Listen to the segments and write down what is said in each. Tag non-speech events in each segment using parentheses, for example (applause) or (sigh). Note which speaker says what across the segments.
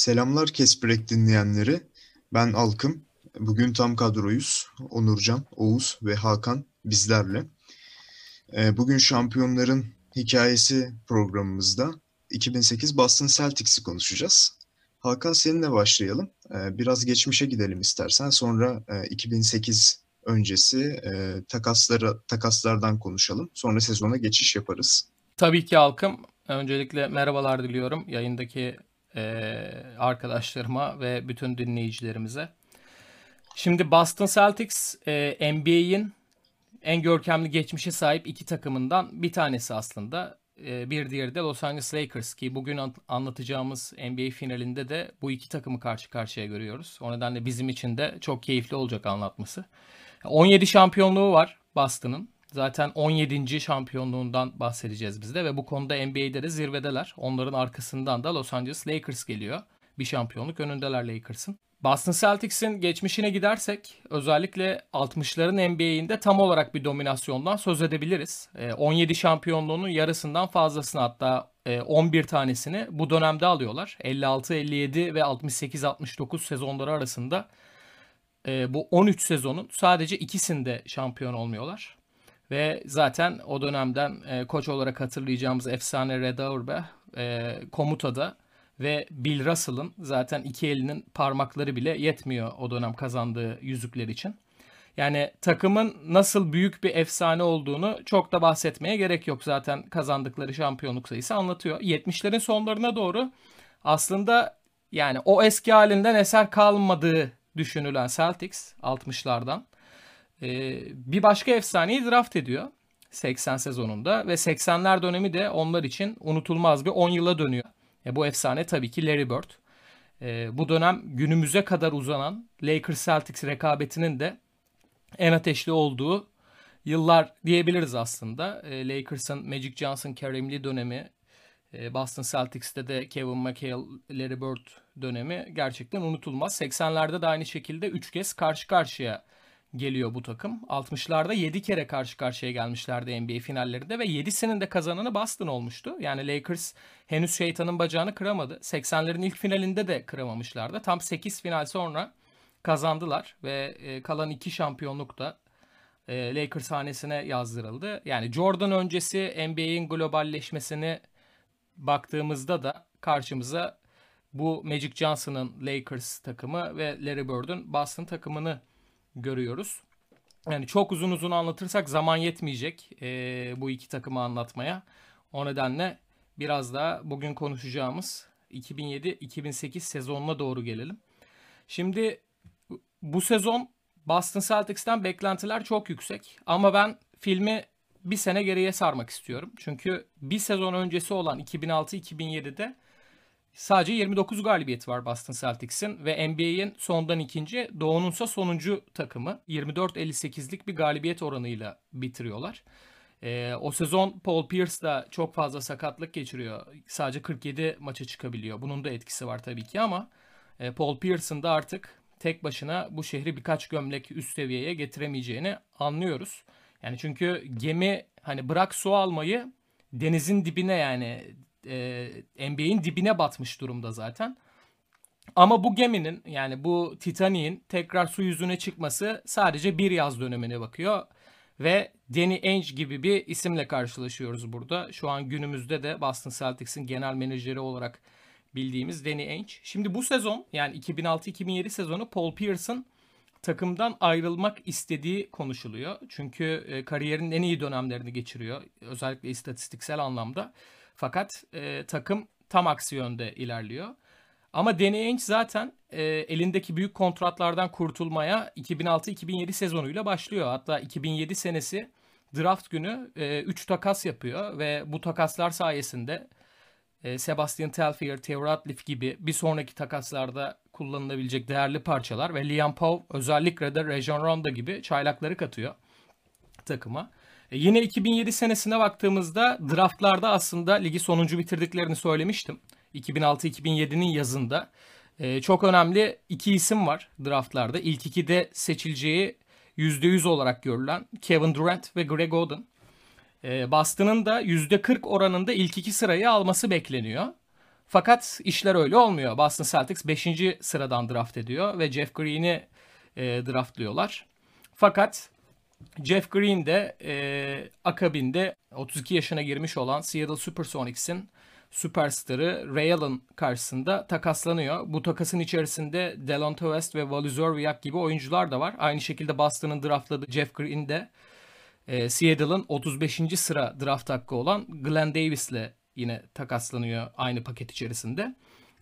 Speaker 1: Selamlar Kesprek dinleyenleri. Ben Alkım. Bugün tam kadroyuz. Onurcan, Oğuz ve Hakan bizlerle. Ee, bugün şampiyonların hikayesi programımızda 2008 Boston Celtics'i konuşacağız. Hakan seninle başlayalım. Ee, biraz geçmişe gidelim istersen. Sonra 2008 e, öncesi e, takasları takaslardan konuşalım. Sonra sezona geçiş yaparız.
Speaker 2: Tabii ki Alkım. Öncelikle merhabalar diliyorum yayındaki arkadaşlarıma ve bütün dinleyicilerimize. Şimdi Boston Celtics e, NBA'in en görkemli geçmişe sahip iki takımından bir tanesi aslında. E, bir diğeri de Los Angeles Lakers ki bugün anlatacağımız NBA finalinde de bu iki takımı karşı karşıya görüyoruz. O nedenle bizim için de çok keyifli olacak anlatması. 17 şampiyonluğu var Boston'ın. Zaten 17. şampiyonluğundan bahsedeceğiz biz de ve bu konuda NBA'de de zirvedeler. Onların arkasından da Los Angeles Lakers geliyor. Bir şampiyonluk önündeler Lakers'ın. Boston Celtics'in geçmişine gidersek özellikle 60'ların NBA'inde tam olarak bir dominasyondan söz edebiliriz. 17 ee, şampiyonluğunun yarısından fazlasını hatta 11 e, tanesini bu dönemde alıyorlar. 56, 57 ve 68, 69 sezonları arasında e, bu 13 sezonun sadece ikisinde şampiyon olmuyorlar. Ve zaten o dönemden e, koç olarak hatırlayacağımız efsane Red Auerbach e, komutada ve Bill Russell'ın zaten iki elinin parmakları bile yetmiyor o dönem kazandığı yüzükler için. Yani takımın nasıl büyük bir efsane olduğunu çok da bahsetmeye gerek yok. Zaten kazandıkları şampiyonluk sayısı anlatıyor. 70'lerin sonlarına doğru aslında yani o eski halinden eser kalmadığı düşünülen Celtics 60'lardan ee, bir başka efsaneyi draft ediyor 80 sezonunda ve 80'ler dönemi de onlar için unutulmaz bir 10 yıla dönüyor. E, bu efsane tabii ki Larry Bird. E, bu dönem günümüze kadar uzanan Lakers Celtics rekabetinin de en ateşli olduğu yıllar diyebiliriz aslında. E, Lakers'ın Magic Johnson, Kareem Lee dönemi, e, Boston Celtics'te de Kevin McHale, Larry Bird dönemi gerçekten unutulmaz. 80'lerde de aynı şekilde 3 kez karşı karşıya geliyor bu takım. 60'larda 7 kere karşı karşıya gelmişlerdi NBA finallerinde ve 7'sinin de kazananı Boston olmuştu. Yani Lakers henüz şeytanın bacağını kıramadı. 80'lerin ilk finalinde de kıramamışlardı. Tam 8 final sonra kazandılar ve e, kalan 2 şampiyonluk da e, Lakers hanesine yazdırıldı. Yani Jordan öncesi NBA'in globalleşmesini baktığımızda da karşımıza bu Magic Johnson'ın Lakers takımı ve Larry Bird'ün Boston takımını görüyoruz. Yani çok uzun uzun anlatırsak zaman yetmeyecek e, bu iki takımı anlatmaya. O nedenle biraz daha bugün konuşacağımız 2007-2008 sezonuna doğru gelelim. Şimdi bu sezon Boston Celtics'ten beklentiler çok yüksek ama ben filmi bir sene geriye sarmak istiyorum. Çünkü bir sezon öncesi olan 2006-2007'de Sadece 29 galibiyet var Boston Celtics'in ve NBA'in sondan ikinci, Doğu'nunsa sonuncu takımı. 24-58'lik bir galibiyet oranıyla bitiriyorlar. Ee, o sezon Paul Pierce da çok fazla sakatlık geçiriyor. Sadece 47 maça çıkabiliyor. Bunun da etkisi var tabii ki ama e, Paul Pierce'ın da artık tek başına bu şehri birkaç gömlek üst seviyeye getiremeyeceğini anlıyoruz. Yani çünkü gemi hani bırak su almayı denizin dibine yani e, NBA'in dibine batmış durumda zaten. Ama bu geminin yani bu Titanic'in tekrar su yüzüne çıkması sadece bir yaz dönemine bakıyor. Ve Danny Ainge gibi bir isimle karşılaşıyoruz burada. Şu an günümüzde de Boston Celtics'in genel menajeri olarak bildiğimiz Danny Ainge. Şimdi bu sezon yani 2006-2007 sezonu Paul Pierce'ın takımdan ayrılmak istediği konuşuluyor. Çünkü e, kariyerinin en iyi dönemlerini geçiriyor. Özellikle istatistiksel anlamda. Fakat e, takım tam aksi yönde ilerliyor. Ama Danny Ainge zaten e, elindeki büyük kontratlardan kurtulmaya 2006-2007 sezonuyla başlıyor. Hatta 2007 senesi draft günü 3 e, takas yapıyor ve bu takaslar sayesinde e, Sebastian Telfair, Theo Ratliff gibi bir sonraki takaslarda kullanılabilecek değerli parçalar ve Liam Pau özellikle de Rajon Rondo gibi çaylakları katıyor takıma. E, yine 2007 senesine baktığımızda draftlarda aslında ligi sonuncu bitirdiklerini söylemiştim. 2006-2007'nin yazında. E, çok önemli iki isim var draftlarda. İlk iki de seçileceği %100 olarak görülen Kevin Durant ve Greg Oden. E, Boston'ın da %40 oranında ilk iki sırayı alması bekleniyor. Fakat işler öyle olmuyor. Boston Celtics 5. sıradan draft ediyor ve Jeff Green'i e, draftlıyorlar. Fakat Jeff Green de e, akabinde 32 yaşına girmiş olan Seattle Supersonics'in süperstarı Ray Allen karşısında takaslanıyor. Bu takasın içerisinde Delonte West ve Wally Zerviak gibi oyuncular da var. Aynı şekilde Boston'ın draftladığı Jeff Green de e, Seattle'ın 35. sıra draft hakkı olan Glenn Davis'le yine takaslanıyor aynı paket içerisinde.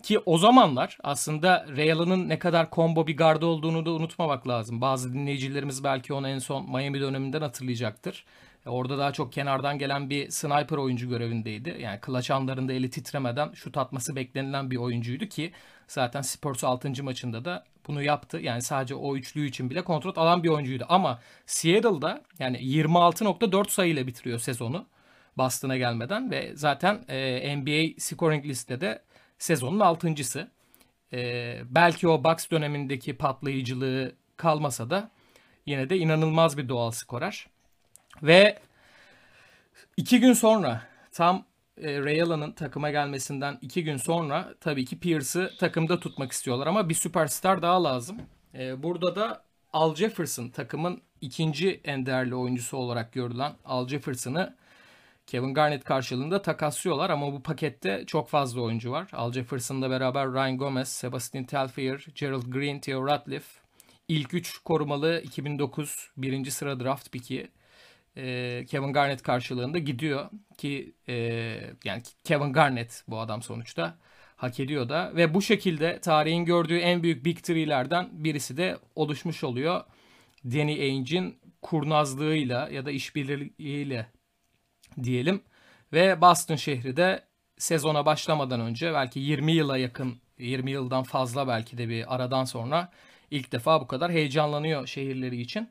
Speaker 2: Ki o zamanlar aslında Ray Allen'ın ne kadar combo bir gardı olduğunu da unutmamak lazım. Bazı dinleyicilerimiz belki onu en son Miami döneminden hatırlayacaktır. E, orada daha çok kenardan gelen bir sniper oyuncu görevindeydi. Yani clutch anlarında eli titremeden şut atması beklenilen bir oyuncuydu ki zaten Spurs 6. maçında da bunu yaptı. Yani sadece o üçlü için bile kontrol alan bir oyuncuydu. Ama Seattle'da yani 26.4 sayıyla bitiriyor sezonu. Boston'a gelmeden ve zaten e, NBA scoring listede sezonun altıncısı. E, belki o Bucks dönemindeki patlayıcılığı kalmasa da yine de inanılmaz bir doğal skorer. Ve iki gün sonra tam e, Ray Allen'ın takıma gelmesinden iki gün sonra tabii ki Pierce'ı takımda tutmak istiyorlar ama bir süperstar daha lazım. E, burada da Al Jefferson takımın ikinci en değerli oyuncusu olarak görülen Al Jefferson'ı Kevin Garnett karşılığında takaslıyorlar ama bu pakette çok fazla oyuncu var. Al Jefferson'la beraber Ryan Gomez, Sebastian Telfair, Gerald Green, Theo Ratliff. İlk 3 korumalı 2009 birinci sıra draft pick'i e, Kevin Garnett karşılığında gidiyor ki e, yani Kevin Garnett bu adam sonuçta hak ediyor da ve bu şekilde tarihin gördüğü en büyük big three'lerden birisi de oluşmuş oluyor. Danny Ainge'in kurnazlığıyla ya da işbirliğiyle diyelim ve Boston şehri de sezona başlamadan önce belki 20 yıla yakın 20 yıldan fazla belki de bir aradan sonra ilk defa bu kadar heyecanlanıyor şehirleri için.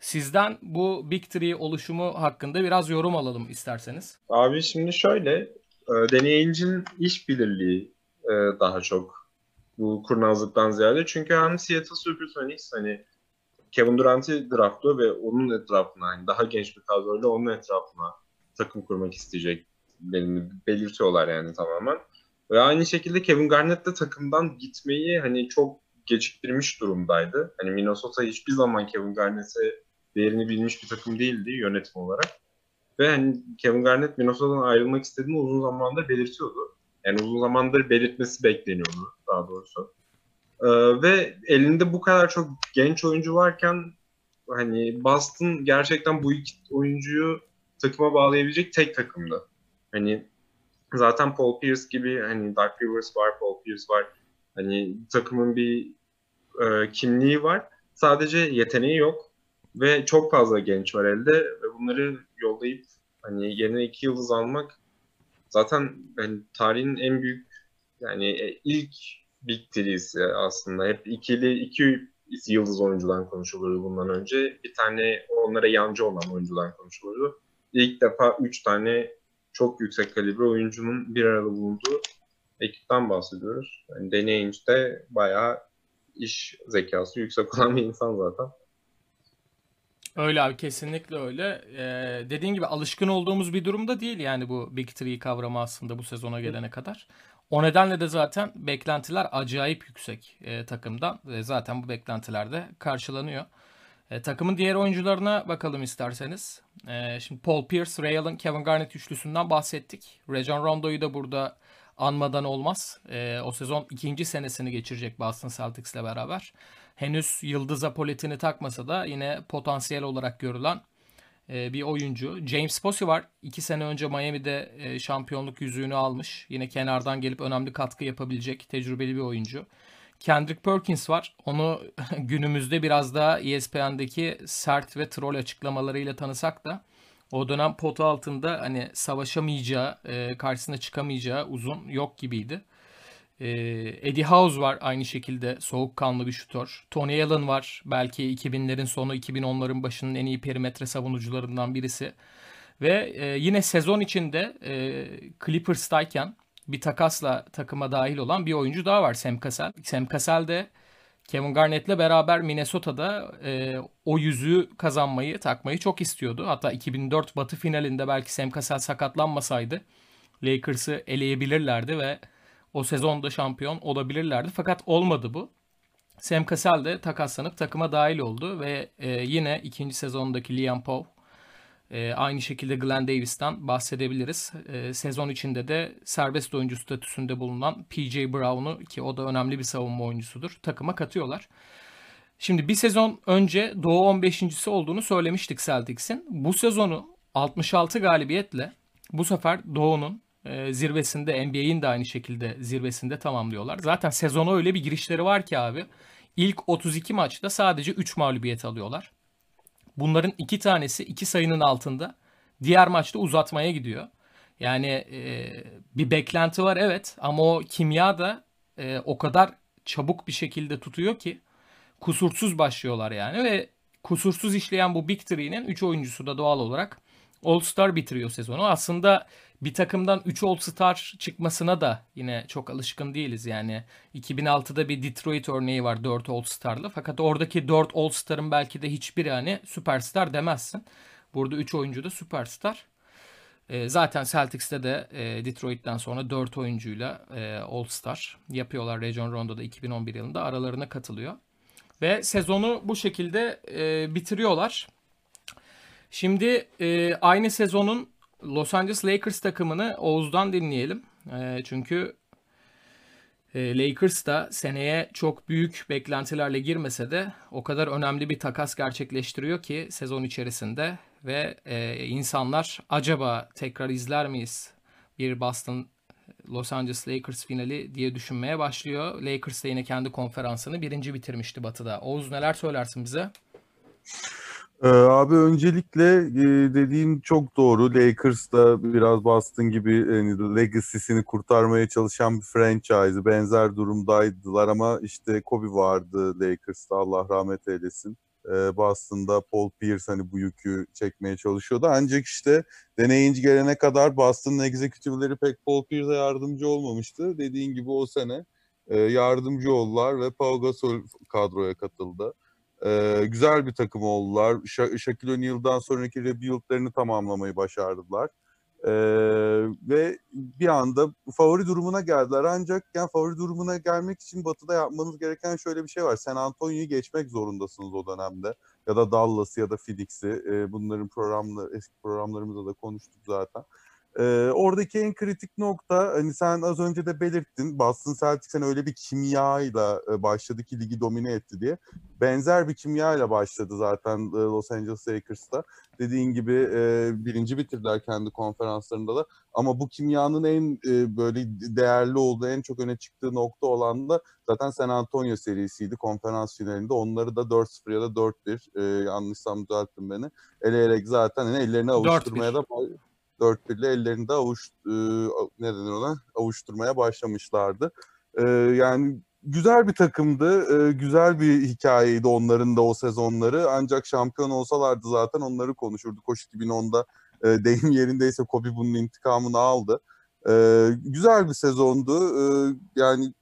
Speaker 2: Sizden bu Big Three oluşumu hakkında biraz yorum alalım isterseniz.
Speaker 3: Abi şimdi şöyle, e, deneyicinin iş bilirliği e, daha çok bu kurnazlıktan ziyade. Çünkü hem Seattle Supersonics hani Kevin Durant'i draftlıyor ve onun etrafına hani daha genç bir kadroyla onun etrafına takım kurmak isteyeceklerini belirtiyorlar yani tamamen. Ve aynı şekilde Kevin Garnett de takımdan gitmeyi hani çok geciktirmiş durumdaydı. Hani Minnesota hiçbir zaman Kevin Garnett'e değerini bilmiş bir takım değildi yönetim olarak. Ve hani Kevin Garnett Minnesota'dan ayrılmak istediğini uzun zamandır belirtiyordu. Yani uzun zamandır belirtmesi bekleniyordu daha doğrusu. Ee, ve elinde bu kadar çok genç oyuncu varken hani Boston gerçekten bu iki oyuncuyu takıma bağlayabilecek tek takımdı. Hani zaten Paul Pierce gibi hani Dark Rivers var, Paul Pierce var. Hani takımın bir e, kimliği var. Sadece yeteneği yok. Ve çok fazla genç var elde ve bunları yollayıp hani yerine iki yıldız almak zaten yani tarihin en büyük yani e, ilk Big Three'si aslında. Hep ikili, iki yıldız oyuncudan konuşulurdu bundan önce. Bir tane onlara yancı olan oyuncudan konuşulurdu. İlk defa üç tane çok yüksek kalibre oyuncunun bir arada bulunduğu ekipten bahsediyoruz. Yani deneyince de bayağı iş zekası yüksek olan bir insan zaten.
Speaker 2: Öyle abi kesinlikle öyle. Ee, dediğin gibi alışkın olduğumuz bir durumda değil yani bu Big Three kavramı aslında bu sezona gelene kadar. O nedenle de zaten beklentiler acayip yüksek e, takımdan. E, zaten bu beklentiler de karşılanıyor. E, takımın diğer oyuncularına bakalım isterseniz. E, şimdi Paul Pierce, Ray Allen, Kevin Garnett üçlüsünden bahsettik. Rajon Rondo'yu da burada anmadan olmaz. E, o sezon ikinci senesini geçirecek Boston Celtics'le beraber henüz yıldız apoletini takmasa da yine potansiyel olarak görülen e, bir oyuncu. James Posey var. İki sene önce Miami'de e, şampiyonluk yüzüğünü almış. Yine kenardan gelip önemli katkı yapabilecek tecrübeli bir oyuncu. Kendrick Perkins var. Onu (laughs) günümüzde biraz daha ESPN'deki sert ve troll açıklamalarıyla tanısak da o dönem potu altında hani savaşamayacağı, e, karşısına çıkamayacağı uzun yok gibiydi. Ee, Eddie House var aynı şekilde soğukkanlı bir şutör. Tony Allen var belki 2000'lerin sonu 2010'ların başının en iyi perimetre savunucularından birisi. Ve e, yine sezon içinde e, Clippers'tayken bir takasla takıma dahil olan bir oyuncu daha var Sam Cassell. Sam Cassell de Kevin Garnett'le beraber Minnesota'da e, o yüzüğü kazanmayı, takmayı çok istiyordu. Hatta 2004 Batı finalinde belki Sam Cassell sakatlanmasaydı Lakers'ı eleyebilirlerdi ve o sezonda şampiyon olabilirlerdi. Fakat olmadı bu. Sam Cassell de takaslanıp takıma dahil oldu ve e, yine ikinci sezondaki Liam Powe e, aynı şekilde Glenn Davis'ten bahsedebiliriz. E, sezon içinde de serbest oyuncu statüsünde bulunan PJ Brown'u ki o da önemli bir savunma oyuncusudur takıma katıyorlar. Şimdi bir sezon önce Doğu 15.si olduğunu söylemiştik Celtics'in. Bu sezonu 66 galibiyetle bu sefer Doğu'nun e, zirvesinde NBA'in de aynı şekilde zirvesinde tamamlıyorlar. Zaten sezona öyle bir girişleri var ki abi. İlk 32 maçta sadece 3 mağlubiyet alıyorlar. Bunların iki tanesi iki sayının altında. Diğer maçta uzatmaya gidiyor. Yani e, bir beklenti var evet ama o kimya da e, o kadar çabuk bir şekilde tutuyor ki kusursuz başlıyorlar yani ve kusursuz işleyen bu Big Three'nin 3 oyuncusu da doğal olarak All-Star bitiriyor sezonu. Aslında bir takımdan 3 All-Star çıkmasına da yine çok alışkın değiliz. Yani 2006'da bir Detroit örneği var 4 All-Star'lı. Fakat oradaki 4 All-Star'ın belki de hiçbiri hani süperstar demezsin. Burada 3 oyuncu da süperstar. E, zaten Celtics'te de e, Detroit'ten sonra 4 oyuncuyla e, All-Star yapıyorlar. Region Rondo'da 2011 yılında aralarına katılıyor. Ve sezonu bu şekilde e, bitiriyorlar. Şimdi e, aynı sezonun Los Angeles Lakers takımını Oğuz'dan dinleyelim. E, çünkü e, Lakers da seneye çok büyük beklentilerle girmese de o kadar önemli bir takas gerçekleştiriyor ki sezon içerisinde ve e, insanlar acaba tekrar izler miyiz bir Boston Los Angeles Lakers finali diye düşünmeye başlıyor. Lakers da yine kendi konferansını birinci bitirmişti Batı'da. Oğuz neler söylersin bize?
Speaker 4: Ee, abi öncelikle e, dediğin çok doğru. Lakers da biraz Boston gibi yani legacy'sini kurtarmaya çalışan bir franchise. Benzer durumdaydılar ama işte Kobe vardı Lakers'ta Allah rahmet eylesin. Ee, Boston'da Paul Pierce hani bu yükü çekmeye çalışıyordu. Ancak işte deneyinci gelene kadar Boston'ın executive'leri pek Paul Pierce'e yardımcı olmamıştı. Dediğin gibi o sene e, yardımcı oldular ve Pau Gasol kadroya katıldı. Ee, güzel bir takım oldular. Sha- Shaquille O'Neal'dan sonraki rebuild'lerini tamamlamayı başardılar. Ee, ve bir anda favori durumuna geldiler. Ancak yani favori durumuna gelmek için Batı'da yapmanız gereken şöyle bir şey var. San Antonio'yu geçmek zorundasınız o dönemde. Ya da Dallas'ı ya da Phoenix'i. Ee, bunların programları, eski programlarımızda da konuştuk zaten. Ee, oradaki en kritik nokta hani sen az önce de belirttin Boston Celtics'in öyle bir kimyayla e, başladı ki ligi domine etti diye. Benzer bir kimyayla başladı zaten e, Los Angeles Lakers'ta. Dediğin gibi e, birinci bitirdiler kendi konferanslarında da. Ama bu kimyanın en e, böyle değerli olduğu, en çok öne çıktığı nokta olan da zaten San Antonio serisiydi konferans finalinde. Onları da 4-0 ya da 4-1 e, yanlışsam düzelttin beni. Eleyerek zaten hani ellerini avuşturmaya
Speaker 2: 4-1.
Speaker 4: da 4 birle ellerinde avuç e, ne ona avuşturmaya başlamışlardı. E, yani güzel bir takımdı. E, güzel bir hikayeydi onların da o sezonları. Ancak şampiyon olsalardı zaten onları konuşurduk. Koş 2010'da e, deyim yerindeyse Kobe bunun intikamını aldı. E, güzel bir sezondu. E, yani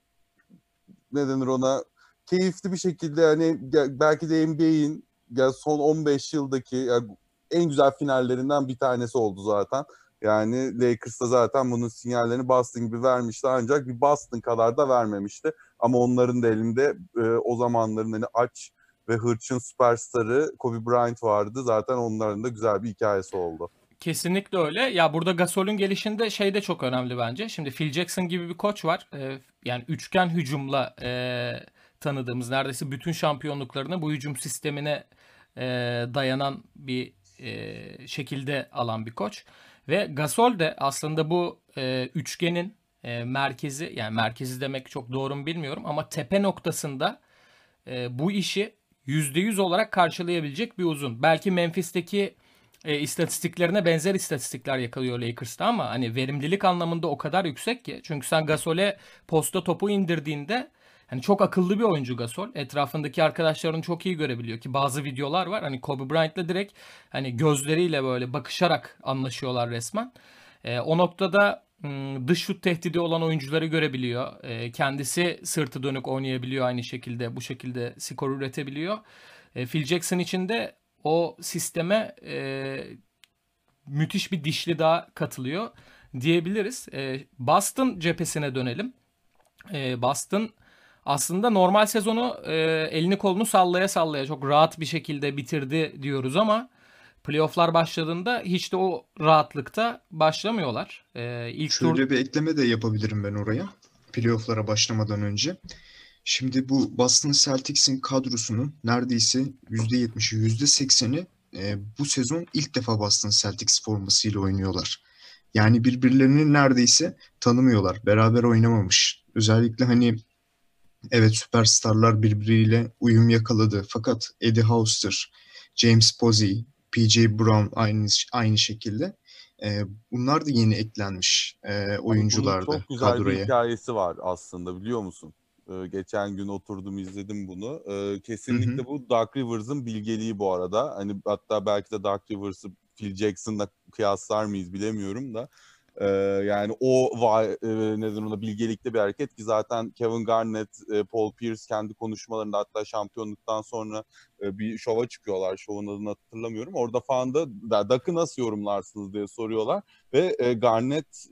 Speaker 4: ne denir ona keyifli bir şekilde yani belki de NBA'in yani son 15 yıldaki yani en güzel finallerinden bir tanesi oldu zaten. Yani Lakers da zaten bunun sinyallerini Boston gibi vermişti ancak bir Boston kadar da vermemişti. Ama onların da elinde e, o zamanların hani aç ve hırçın süperstarı Kobe Bryant vardı. Zaten onların da güzel bir hikayesi oldu.
Speaker 2: Kesinlikle öyle. Ya burada Gasol'ün gelişinde şey de çok önemli bence. Şimdi Phil Jackson gibi bir koç var. Ee, yani üçgen hücumla e, tanıdığımız neredeyse bütün şampiyonluklarını bu hücum sistemine e, dayanan bir e, şekilde alan bir koç. Ve Gasol de aslında bu e, üçgenin e, merkezi yani merkezi demek çok doğru mu bilmiyorum ama tepe noktasında e, bu işi %100 olarak karşılayabilecek bir uzun. Belki Memphis'teki e, istatistiklerine benzer istatistikler yakalıyor Lakers'ta ama hani verimlilik anlamında o kadar yüksek ki. Çünkü sen Gasol'e posta topu indirdiğinde Hani çok akıllı bir oyuncu Gasol. Etrafındaki arkadaşlarını çok iyi görebiliyor ki bazı videolar var. Hani Kobe Bryant'la direkt hani gözleriyle böyle bakışarak anlaşıyorlar resmen. E, o noktada dış şut tehdidi olan oyuncuları görebiliyor. E, kendisi sırtı dönük oynayabiliyor aynı şekilde. Bu şekilde skor üretebiliyor. E, Phil Jackson için de o sisteme e, müthiş bir dişli daha katılıyor diyebiliriz. E, Boston cephesine dönelim. e, Boston aslında normal sezonu e, elini kolunu sallaya sallaya çok rahat bir şekilde bitirdi diyoruz ama playofflar başladığında hiç de o rahatlıkta başlamıyorlar. E, ilk
Speaker 1: Şöyle
Speaker 2: tur
Speaker 1: bir ekleme de yapabilirim ben oraya. Playoff'lara başlamadan önce. Şimdi bu Boston Celtics'in kadrosunun neredeyse %70'i %80'i e, bu sezon ilk defa Boston Celtics formasıyla oynuyorlar. Yani birbirlerini neredeyse tanımıyorlar. Beraber oynamamış. Özellikle hani evet süperstarlar birbiriyle uyum yakaladı. Fakat Eddie Hoster, James Posey, PJ Brown aynı aynı şekilde. E, bunlar da yeni eklenmiş e, oyunculardı
Speaker 4: Bunun çok güzel bir
Speaker 1: kadroya.
Speaker 4: hikayesi var aslında biliyor musun? Ee, geçen gün oturdum izledim bunu. Ee, kesinlikle
Speaker 1: Hı hı.
Speaker 4: bu Dark Rivers'ın bilgeliği bu arada. Hani hatta belki de Dark Rivers'ı Phil Jackson'la kıyaslar mıyız bilemiyorum da. Ee, yani o e, neden ona bilgelikli bir hareket ki zaten Kevin Garnett, e, Paul Pierce kendi konuşmalarında hatta şampiyonluktan sonra e, bir şova çıkıyorlar. Şovun adını hatırlamıyorum. Orada falan da Duck'ı nasıl yorumlarsınız diye soruyorlar. Ve e, Garnett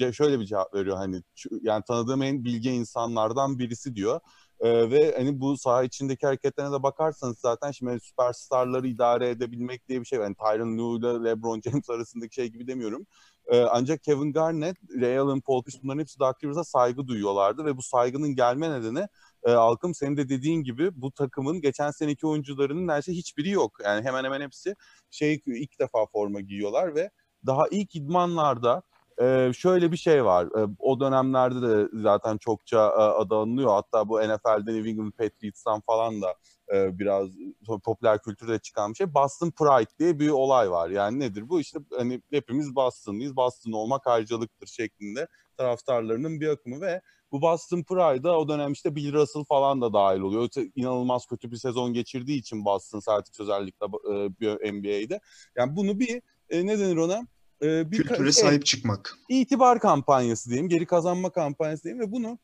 Speaker 4: e, şöyle bir cevap veriyor hani "Şu- yani tanıdığım en bilge insanlardan birisi diyor. E, ve hani bu saha içindeki hareketlerine de bakarsanız zaten şimdi hani süperstarları idare edebilmek diye bir şey. Yani Tyronn Lue ile LeBron James arasındaki şey gibi demiyorum. E, ancak Kevin Garnett, Ray Allen, Paul Pierce bunların hepsi Doc Rivers'a saygı duyuyorlardı ve bu saygının gelme nedeni e, Alkım senin de dediğin gibi bu takımın geçen seneki oyuncularının neredeyse hiçbiri yok. Yani hemen hemen hepsi şey ilk defa forma giyiyorlar ve daha ilk idmanlarda e, şöyle bir şey var. E, o dönemlerde de zaten çokça e, adı. Hatta bu NFL'de New England Patriots'tan falan da e, biraz popüler kültürde çıkan bir şey. Boston Pride diye bir olay var. Yani nedir bu? İşte hani hepimiz Boston'lıyız. Boston olmak ayrıcalıktır şeklinde taraftarlarının bir akımı ve bu Boston Pride'a o dönem işte Bill Russell falan da dahil oluyor. Öte, inanılmaz kötü bir sezon geçirdiği için Boston Celtics özellikle e, NBA'de. Yani bunu bir e, ne denir ona? E, bir
Speaker 1: Kültüre sahip çıkmak.
Speaker 4: itibar kampanyası diyeyim, geri kazanma kampanyası diyeyim ve bunu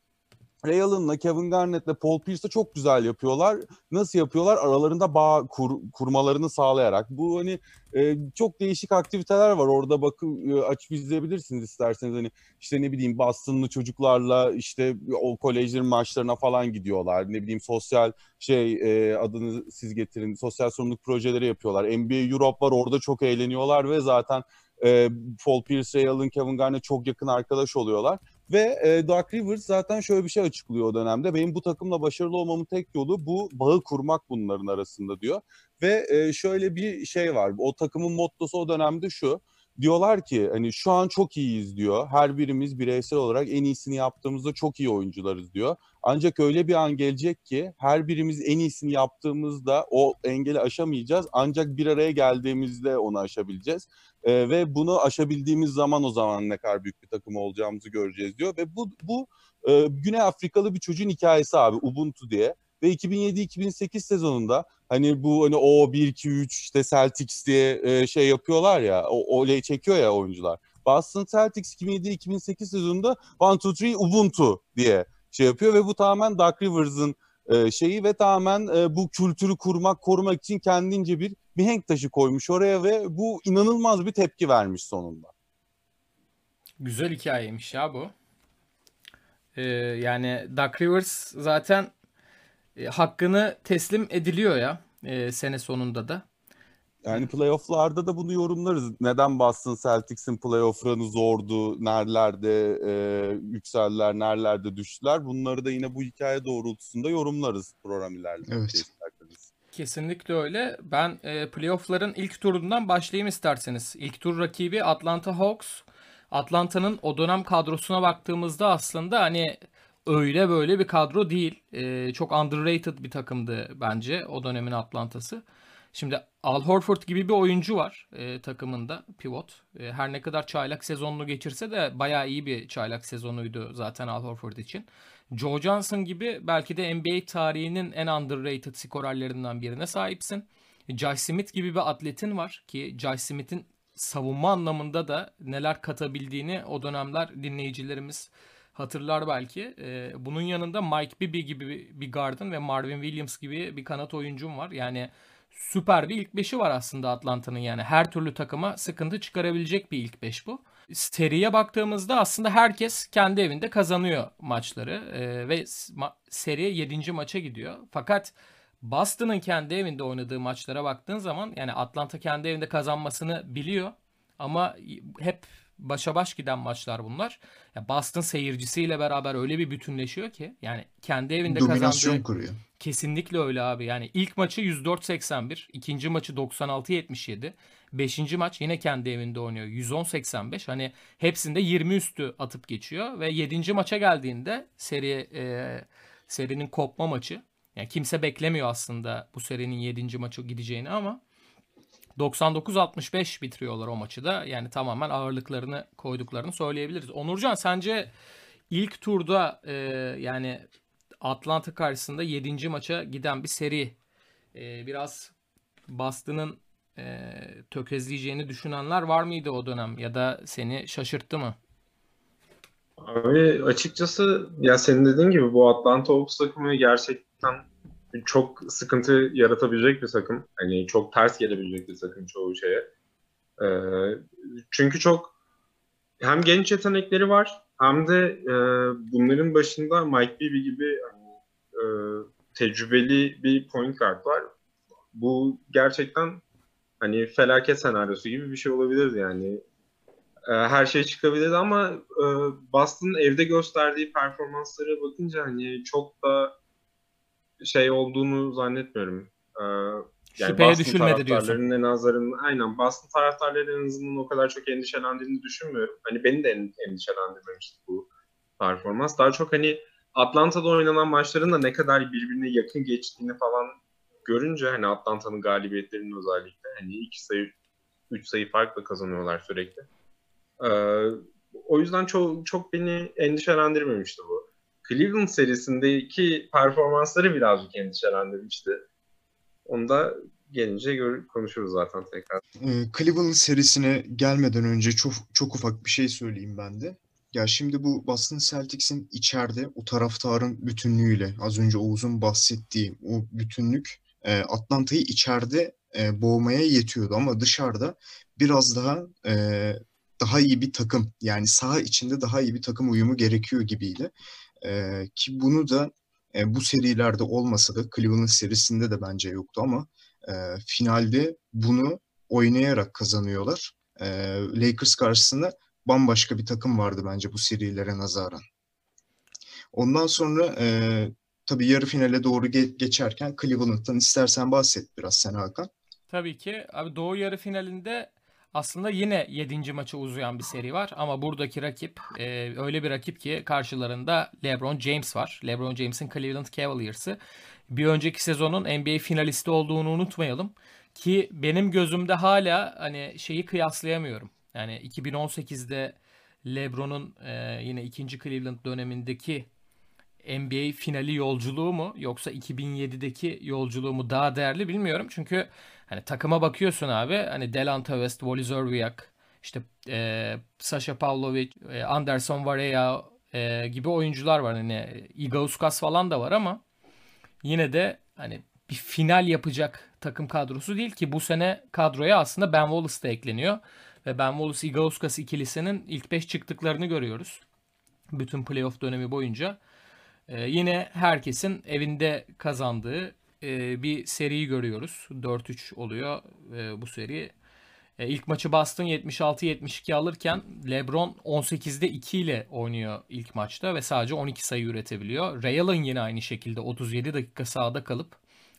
Speaker 4: Ray Allen'la, Kevin Garnett'le, Paul Pierce'la çok güzel yapıyorlar. Nasıl yapıyorlar? Aralarında bağ kur, kurmalarını sağlayarak. Bu hani e, çok değişik aktiviteler var. Orada bakın e, açıp izleyebilirsiniz isterseniz. Hani işte ne bileyim Boston'lı çocuklarla işte o kolejlerin maçlarına falan gidiyorlar. Ne bileyim sosyal şey e, adını siz getirin. Sosyal sorumluluk projeleri yapıyorlar. NBA Europe var. Orada çok eğleniyorlar ve zaten e, Paul Pierce, Ray Allen, Kevin Garnett çok yakın arkadaş oluyorlar. Ve e, Doc Rivers zaten şöyle bir şey açıklıyor o dönemde. Benim bu takımla başarılı olmamın tek yolu bu bağı kurmak bunların arasında diyor. Ve e, şöyle bir şey var. O takımın mottosu o dönemde şu. Diyorlar ki hani şu an çok iyiyiz diyor. Her birimiz bireysel olarak en iyisini yaptığımızda çok iyi oyuncularız diyor. Ancak öyle bir an gelecek ki her birimiz en iyisini yaptığımızda o engeli aşamayacağız. Ancak bir araya geldiğimizde onu aşabileceğiz. Ee, ve bunu aşabildiğimiz zaman o zaman ne kadar büyük bir takım olacağımızı göreceğiz diyor. Ve bu, bu e, Güney Afrikalı bir çocuğun hikayesi abi Ubuntu diye. Ve 2007-2008 sezonunda hani bu hani o 1-2-3 işte Celtics diye e, şey yapıyorlar ya o olay çekiyor ya oyuncular. Boston Celtics 2007-2008 sezonunda 1-2-3 Ubuntu diye şey yapıyor ve bu tamamen Doc Rivers'ın e, şeyi ve tamamen e, bu kültürü kurmak, korumak için kendince bir mihenk taşı koymuş oraya ve bu inanılmaz bir tepki vermiş sonunda.
Speaker 2: Güzel hikayeymiş ya bu. Ee, yani Doc Rivers zaten e, hakkını teslim ediliyor ya e, sene sonunda da.
Speaker 4: Yani playofflarda da bunu yorumlarız. Neden Boston Celtics'in playoff run'ı zordu, nerelerde e, yükseldiler, nerelerde düştüler. Bunları da yine bu hikaye doğrultusunda yorumlarız program ilerledikçe
Speaker 1: Evet.
Speaker 4: isterseniz.
Speaker 2: Kesinlikle öyle. Ben e, playoff'ların ilk turundan başlayayım isterseniz. İlk tur rakibi Atlanta Hawks. Atlanta'nın o dönem kadrosuna baktığımızda aslında hani öyle böyle bir kadro değil. E, çok underrated bir takımdı bence o dönemin Atlanta'sı. Şimdi Al Horford gibi bir oyuncu var e, takımında pivot. E, her ne kadar çaylak sezonunu geçirse de bayağı iyi bir çaylak sezonuydu zaten Al Horford için. Joe Johnson gibi belki de NBA tarihinin en underrated skorerlerinden birine sahipsin. Josh Smith gibi bir atletin var ki Josh Smith'in savunma anlamında da neler katabildiğini o dönemler dinleyicilerimiz hatırlar belki. Ee, bunun yanında Mike Bibby gibi bir guard'ın ve Marvin Williams gibi bir kanat oyuncum var. Yani süper bir ilk beşi var aslında Atlanta'nın yani her türlü takıma sıkıntı çıkarabilecek bir ilk beş bu. Seriye baktığımızda aslında herkes kendi evinde kazanıyor maçları ee, ve ma- seriye 7. maça gidiyor. Fakat Boston'ın kendi evinde oynadığı maçlara baktığın zaman yani Atlanta kendi evinde kazanmasını biliyor ama hep başa baş giden maçlar bunlar. Ya Boston seyircisiyle beraber öyle bir bütünleşiyor ki yani kendi evinde
Speaker 1: Dominasyon
Speaker 2: kazandığı
Speaker 1: kuruyor.
Speaker 2: Kesinlikle öyle abi. Yani ilk maçı 104-81, ikinci maçı 96-77, beşinci maç yine kendi evinde oynuyor 110-85. Hani hepsinde 20 üstü atıp geçiyor ve yedinci maça geldiğinde seri e, serinin kopma maçı. Yani kimse beklemiyor aslında bu serinin 7. maçı gideceğini ama 99-65 bitiriyorlar o maçı da. Yani tamamen ağırlıklarını koyduklarını söyleyebiliriz. Onurcan sence ilk turda e, yani Atlanta karşısında 7. maça giden bir seri e, biraz Boston'ın e, tökezleyeceğini düşünenler var mıydı o dönem ya da seni şaşırttı mı?
Speaker 3: Abi açıkçası ya senin dediğin gibi bu Atlanta Hawks takımı gerçekten çok sıkıntı yaratabilecek bir takım. Hani çok ters gelebilecek bir takım çoğu şeye. Ee, çünkü çok hem genç yetenekleri var hem de e, bunların başında Mike Bibby gibi hani, e, tecrübeli bir point guard var. Bu gerçekten hani felaket senaryosu gibi bir şey olabilirdi yani. E, her şey çıkabilirdi ama e, Boston'ın evde gösterdiği performanslara bakınca hani çok da şey olduğunu zannetmiyorum. Ee,
Speaker 2: yani Şüpheye düşülmedi diyorsun.
Speaker 3: En azından, aynen Boston taraftarları en azından o kadar çok endişelendiğini düşünmüyorum. Hani beni de endişelendirmemişti bu performans. Daha çok hani Atlanta'da oynanan maçların da ne kadar birbirine yakın geçtiğini falan görünce hani Atlanta'nın galibiyetlerinin özellikle hani iki sayı üç sayı farkla kazanıyorlar sürekli. Ee, o yüzden çok çok beni endişelendirmemişti bu. Cleveland serisindeki performansları birazcık endişelendirmişti. Onu da gelince gör, konuşuruz zaten tekrar.
Speaker 1: Ee, Cleveland serisine gelmeden önce çok çok ufak bir şey söyleyeyim ben de. Ya şimdi bu Boston Celtics'in içeride o taraftarın bütünlüğüyle az önce Oğuz'un bahsettiği o bütünlük e, Atlanta'yı içeride e, boğmaya yetiyordu ama dışarıda biraz daha e, daha iyi bir takım yani saha içinde daha iyi bir takım uyumu gerekiyor gibiydi. E, ki bunu da e, bu serilerde olmasa da Cleveland serisinde de bence yoktu ama e, finalde bunu oynayarak kazanıyorlar. E, Lakers karşısında bambaşka bir takım vardı bence bu serilere nazaran. Ondan sonra e, tabii yarı finale doğru ge- geçerken Cleveland'dan istersen bahset biraz sen Hakan.
Speaker 2: Tabii ki. Abi Doğu yarı finalinde aslında yine 7. maça uzayan bir seri var ama buradaki rakip e, öyle bir rakip ki karşılarında LeBron James var. LeBron James'in Cleveland Cavaliers'ı. Bir önceki sezonun NBA finalisti olduğunu unutmayalım ki benim gözümde hala hani şeyi kıyaslayamıyorum. Yani 2018'de LeBron'un e, yine ikinci Cleveland dönemindeki NBA finali yolculuğu mu yoksa 2007'deki yolculuğu mu daha değerli bilmiyorum. Çünkü hani takıma bakıyorsun abi hani Delanta West, Wally Zerbiak, işte e, Sasha Pavlovic, e, Anderson Varela e, gibi oyuncular var. Hani Igauskas falan da var ama yine de hani bir final yapacak takım kadrosu değil ki bu sene kadroya aslında Ben Wallace da ekleniyor. Ve Ben Wallace Igauskas ikilisinin ilk 5 çıktıklarını görüyoruz. Bütün playoff dönemi boyunca. Ee, yine herkesin evinde kazandığı e, bir seriyi görüyoruz. 4-3 oluyor e, bu seri. E, ilk maçı Boston 76-72 alırken LeBron 18'de 2 ile oynuyor ilk maçta ve sadece 12 sayı üretebiliyor. Ray Allen yine aynı şekilde 37 dakika sahada kalıp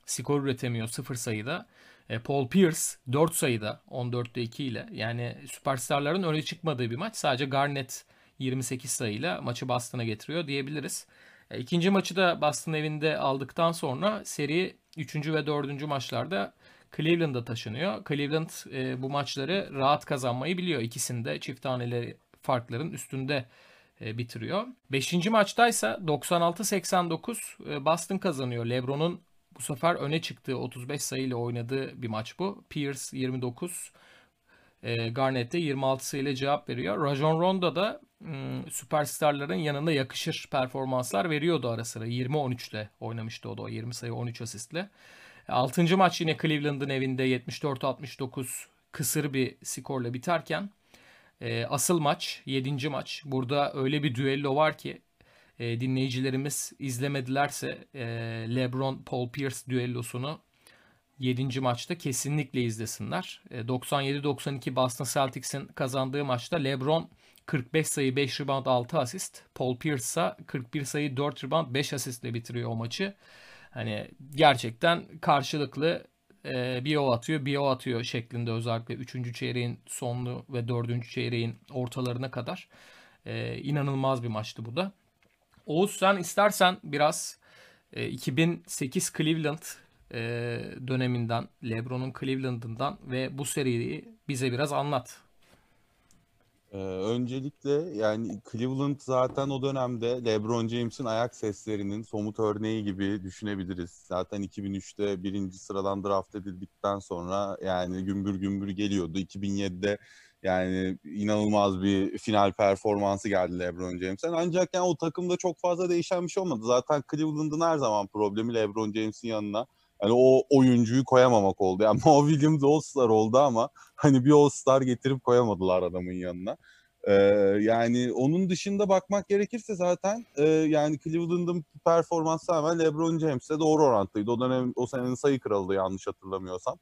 Speaker 2: skor üretemiyor 0 sayıda. E, Paul Pierce 4 sayıda 14'te 2 ile yani süperstarların öne çıkmadığı bir maç. Sadece Garnett 28 sayıyla maçı Boston'a getiriyor diyebiliriz. E, ikinci maçı da Boston evinde aldıktan sonra seri 3. ve 4. maçlarda Cleveland'a taşınıyor. Cleveland e, bu maçları rahat kazanmayı biliyor. İkisinde çift taneli farkların üstünde e, bitiriyor. Beşinci maçtaysa 96-89 e, Boston kazanıyor. LeBron'un bu sefer öne çıktığı 35 sayıyla oynadığı bir maç bu. Pierce 29, e, Garnett de 26 sayıyla cevap veriyor. Rajon Rondo da Hmm, süperstarların yanında yakışır performanslar veriyordu ara sıra. 20-13'le oynamıştı o da. 20 sayı 13 asistle. Altıncı maç yine Cleveland'ın evinde 74-69 kısır bir skorla biterken e, asıl maç 7. maç. Burada öyle bir düello var ki e, dinleyicilerimiz izlemedilerse e, LeBron Paul Pierce düellosunu 7. maçta kesinlikle izlesinler. E, 97-92 Boston Celtics'in kazandığı maçta LeBron 45 sayı 5 rebound 6 asist. Paul Pierce ise 41 sayı 4 rebound 5 asistle bitiriyor o maçı. Hani gerçekten karşılıklı e, bir o atıyor bir o atıyor şeklinde özellikle 3. çeyreğin sonlu ve 4. çeyreğin ortalarına kadar. E, inanılmaz bir maçtı bu da. Oğuz sen istersen biraz e, 2008 Cleveland e, döneminden, LeBron'un Cleveland'ından ve bu seriyi bize biraz anlat.
Speaker 4: Ee, öncelikle yani Cleveland zaten o dönemde LeBron James'in ayak seslerinin somut örneği gibi düşünebiliriz. Zaten 2003'te birinci sıradan draft edildikten sonra yani gümbür gümbür geliyordu. 2007'de yani inanılmaz bir final performansı geldi LeBron James'ten. Ancak yani o takımda çok fazla değişen bir şey olmadı. Zaten Cleveland'ın her zaman problemi LeBron James'in yanına hani o oyuncuyu koyamamak oldu. Yani (laughs) Mo Williams All-Star oldu ama hani bir All-Star getirip koyamadılar adamın yanına. Ee, yani onun dışında bakmak gerekirse zaten e, yani Cleveland'ın performansı tamamen LeBron James'le doğru orantılıydı. O dönem o senenin sayı kralı yanlış hatırlamıyorsam.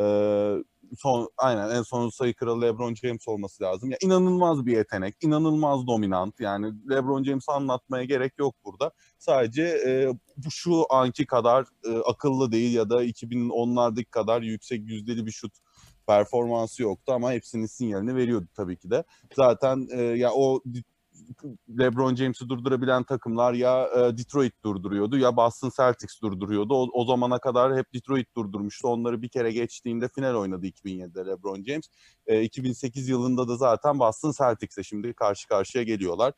Speaker 4: Ee, son aynen en son sayı kralı LeBron James olması lazım. Ya inanılmaz bir yetenek, inanılmaz dominant. Yani LeBron James'i anlatmaya gerek yok burada. Sadece e, bu şu anki kadar e, akıllı değil ya da 2010'lardaki kadar yüksek yüzdeli bir şut performansı yoktu ama hepsinin sinyalini veriyordu tabii ki de. Zaten e, ya o LeBron James'i durdurabilen takımlar ya e, Detroit durduruyordu ya Boston Celtics durduruyordu. O, o zamana kadar hep Detroit durdurmuştu. Onları bir kere geçtiğinde final oynadı 2007'de LeBron James. E, 2008 yılında da zaten Boston Celtics'e şimdi karşı karşıya geliyorlar.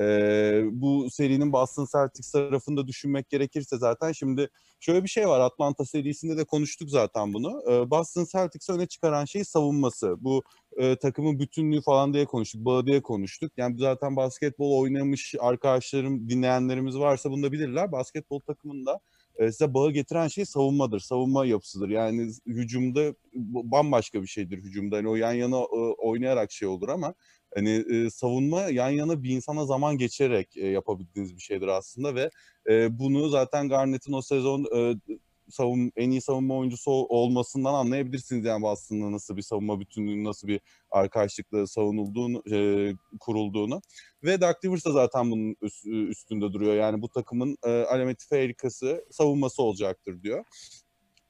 Speaker 4: Ee, bu serinin Boston Celtics tarafında düşünmek gerekirse zaten şimdi şöyle bir şey var Atlanta serisinde de konuştuk zaten bunu. Ee, Boston Celtics'i öne çıkaran şey savunması. Bu e, takımın bütünlüğü falan diye konuştuk, bağı diye konuştuk. Yani zaten basketbol oynamış arkadaşlarım, dinleyenlerimiz varsa bunu da bilirler. Basketbol takımında size bağı getiren şey savunmadır, savunma yapısıdır. Yani hücumda bambaşka bir şeydir hücumda. Yani o yan yana oynayarak şey olur ama hani e, savunma yan yana bir insana zaman geçerek e, yapabildiğiniz bir şeydir aslında ve e, bunu zaten Garnett'in o sezon e, savun en iyi savunma oyuncusu olmasından anlayabilirsiniz yani aslında nasıl bir savunma bütünlüğünün nasıl bir arkadaşlıkla savunulduğunu e, kurulduğunu ve Doug Rivers da zaten bunun üstünde duruyor yani bu takımın e, alameti farikası savunması olacaktır diyor.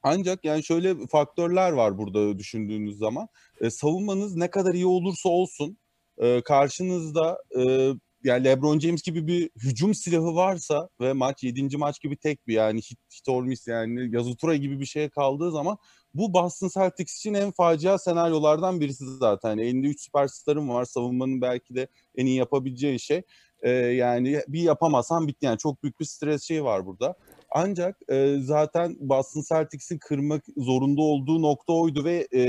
Speaker 4: Ancak yani şöyle faktörler var burada düşündüğünüz zaman. E, savunmanız ne kadar iyi olursa olsun e, karşınızda e, yani LeBron James gibi bir hücum silahı varsa ve maç 7. maç gibi tek bir yani hit, hit or miss yani yazı tura gibi bir şeye kaldığı zaman bu Boston Celtics için en facia senaryolardan birisi zaten. Yani elinde 3 süperstarım var. Savunmanın belki de en iyi yapabileceği şey. Ee, yani bir yapamazsan bitti. Yani çok büyük bir stres şeyi var burada. Ancak e, zaten Boston Celtics'in kırmak zorunda olduğu nokta oydu ve e,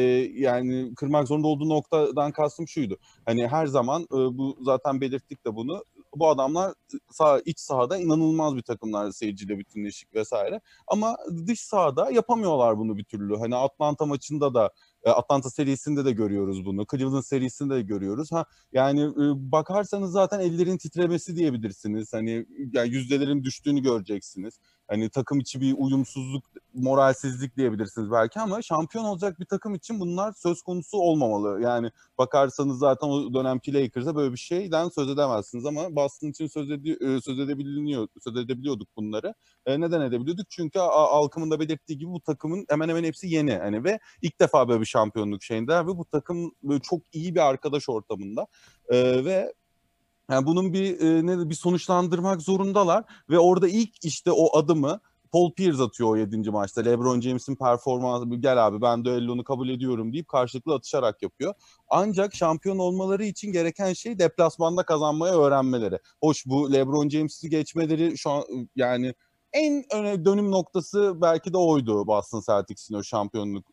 Speaker 4: yani kırmak zorunda olduğu noktadan kastım şuydu. Hani her zaman e, bu zaten belirttik de bunu. Bu adamlar sağ, iç sahada inanılmaz bir takımlar seyirciyle bütünleşik vesaire. Ama dış sahada yapamıyorlar bunu bir türlü. Hani Atlanta maçında da Atlanta serisinde de görüyoruz bunu. Cleveland serisinde de görüyoruz. Ha yani bakarsanız zaten ellerin titremesi diyebilirsiniz. Hani yani yüzdelerin düştüğünü göreceksiniz. Hani takım içi bir uyumsuzluk, moralsizlik diyebilirsiniz belki ama şampiyon olacak bir takım için bunlar söz konusu olmamalı. Yani bakarsanız zaten o dönemki Lakers'a böyle bir şeyden söz edemezsiniz ama Boston için söz, edi- söz edebiliyor, söz edebiliyorduk bunları. E, neden edebiliyorduk? Çünkü Alkım'ın da belirttiği gibi bu takımın hemen hemen hepsi yeni. Hani ve ilk defa böyle bir şampiyonluk şeyinde ve bu takım böyle çok iyi bir arkadaş ortamında. E, ve yani bunun bir e, ne bir sonuçlandırmak zorundalar ve orada ilk işte o adımı Paul Pierce atıyor o 7. maçta. LeBron James'in performansı gel abi ben düellonu kabul ediyorum deyip karşılıklı atışarak yapıyor. Ancak şampiyon olmaları için gereken şey deplasmanda kazanmayı öğrenmeleri. Hoş bu LeBron James'i geçmeleri şu an yani en öne dönüm noktası belki de oydu Boston Celtics'in o şampiyonluk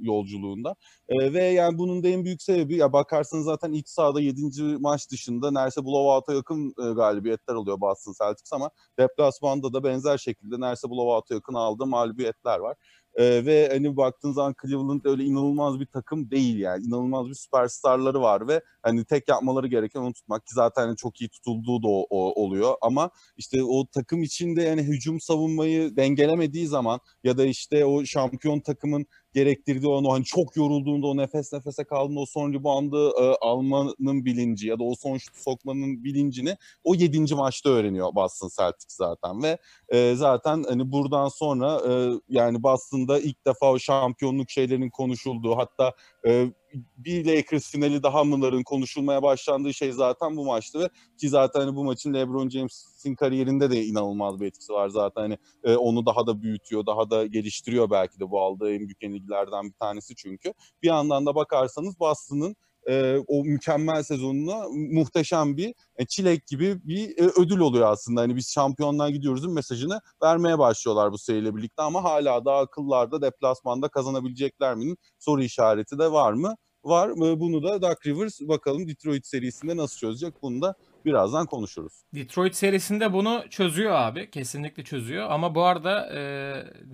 Speaker 4: yolculuğunda. Ve yani bunun da en büyük sebebi ya bakarsanız zaten ilk sahada 7. maç dışında neredeyse blowout'a yakın galibiyetler oluyor Boston Celtics ama deplasmanda da benzer şekilde neredeyse blowout'a yakın aldığı mağlubiyetler var. Ee, ve hani baktığın zaman Cleveland öyle inanılmaz bir takım değil yani. İnanılmaz bir süperstarları var ve hani tek yapmaları gereken onu tutmak ki zaten hani çok iyi tutulduğu da o, o, oluyor ama işte o takım içinde yani hücum savunmayı dengelemediği zaman ya da işte o şampiyon takımın gerektirdiği onu hani çok yorulduğunda o nefes nefese kaldığında o son reboundı e, almanın bilinci ya da o son şutu sokmanın bilincini o yedinci maçta öğreniyor Boston Celtics zaten ve e, zaten hani buradan sonra e, yani Boston'da ilk defa o şampiyonluk şeylerinin konuşulduğu hatta e, bir Lakers finali daha mıların konuşulmaya başlandığı şey zaten bu maçtı ki zaten hani bu maçın LeBron James'in kariyerinde de inanılmaz bir etkisi var zaten hani e, onu daha da büyütüyor, daha da geliştiriyor belki de bu aldığı en büyük yenilgilerden bir tanesi çünkü. Bir yandan da bakarsanız Boston'ın e, o mükemmel sezonuna muhteşem bir e, çilek gibi bir e, ödül oluyor aslında. Hani biz şampiyonluğa gidiyoruzun mesajını vermeye başlıyorlar bu seriyle birlikte ama hala daha akıllarda deplasmanda kazanabilecekler minin soru işareti de var mı? Var. E, bunu da Duck Rivers bakalım Detroit serisinde nasıl çözecek bunu da birazdan konuşuruz.
Speaker 2: Detroit serisinde bunu çözüyor abi. Kesinlikle çözüyor. Ama bu arada e,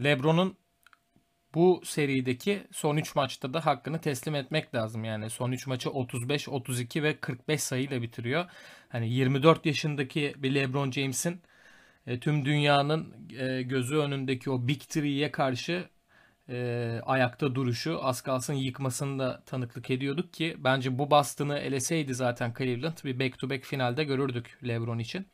Speaker 2: LeBron'un bu serideki son 3 maçta da hakkını teslim etmek lazım. Yani son 3 maçı 35, 32 ve 45 sayıyla bitiriyor. Hani 24 yaşındaki bir LeBron James'in e, tüm dünyanın e, gözü önündeki o Big Three'ye karşı e, ayakta duruşu az kalsın yıkmasını da tanıklık ediyorduk ki bence bu bastını eleseydi zaten Cleveland bir back to back finalde görürdük LeBron için.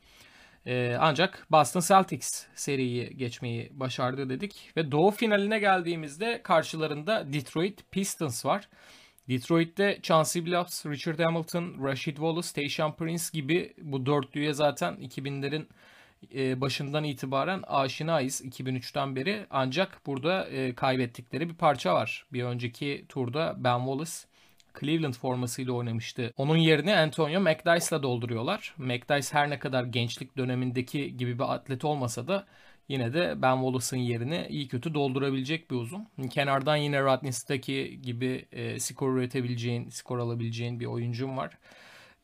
Speaker 2: Ee, ancak Boston Celtics seriyi geçmeyi başardı dedik. Ve doğu finaline geldiğimizde karşılarında Detroit Pistons var. Detroit'te Chauncey Billups, Richard Hamilton, Rashid Wallace, Tayshaun Prince gibi bu dörtlüye zaten 2000'lerin e, başından itibaren aşinayız 2003'ten beri. Ancak burada e, kaybettikleri bir parça var. Bir önceki turda Ben Wallace Cleveland formasıyla oynamıştı. Onun yerine Antonio McDyess'la dolduruyorlar. McDyess her ne kadar gençlik dönemindeki gibi bir atlet olmasa da yine de Ben Wallace'ın yerini iyi kötü doldurabilecek bir uzun. Kenardan yine Stuckey gibi e, skor üretebileceğin, skor alabileceğin bir oyuncum var.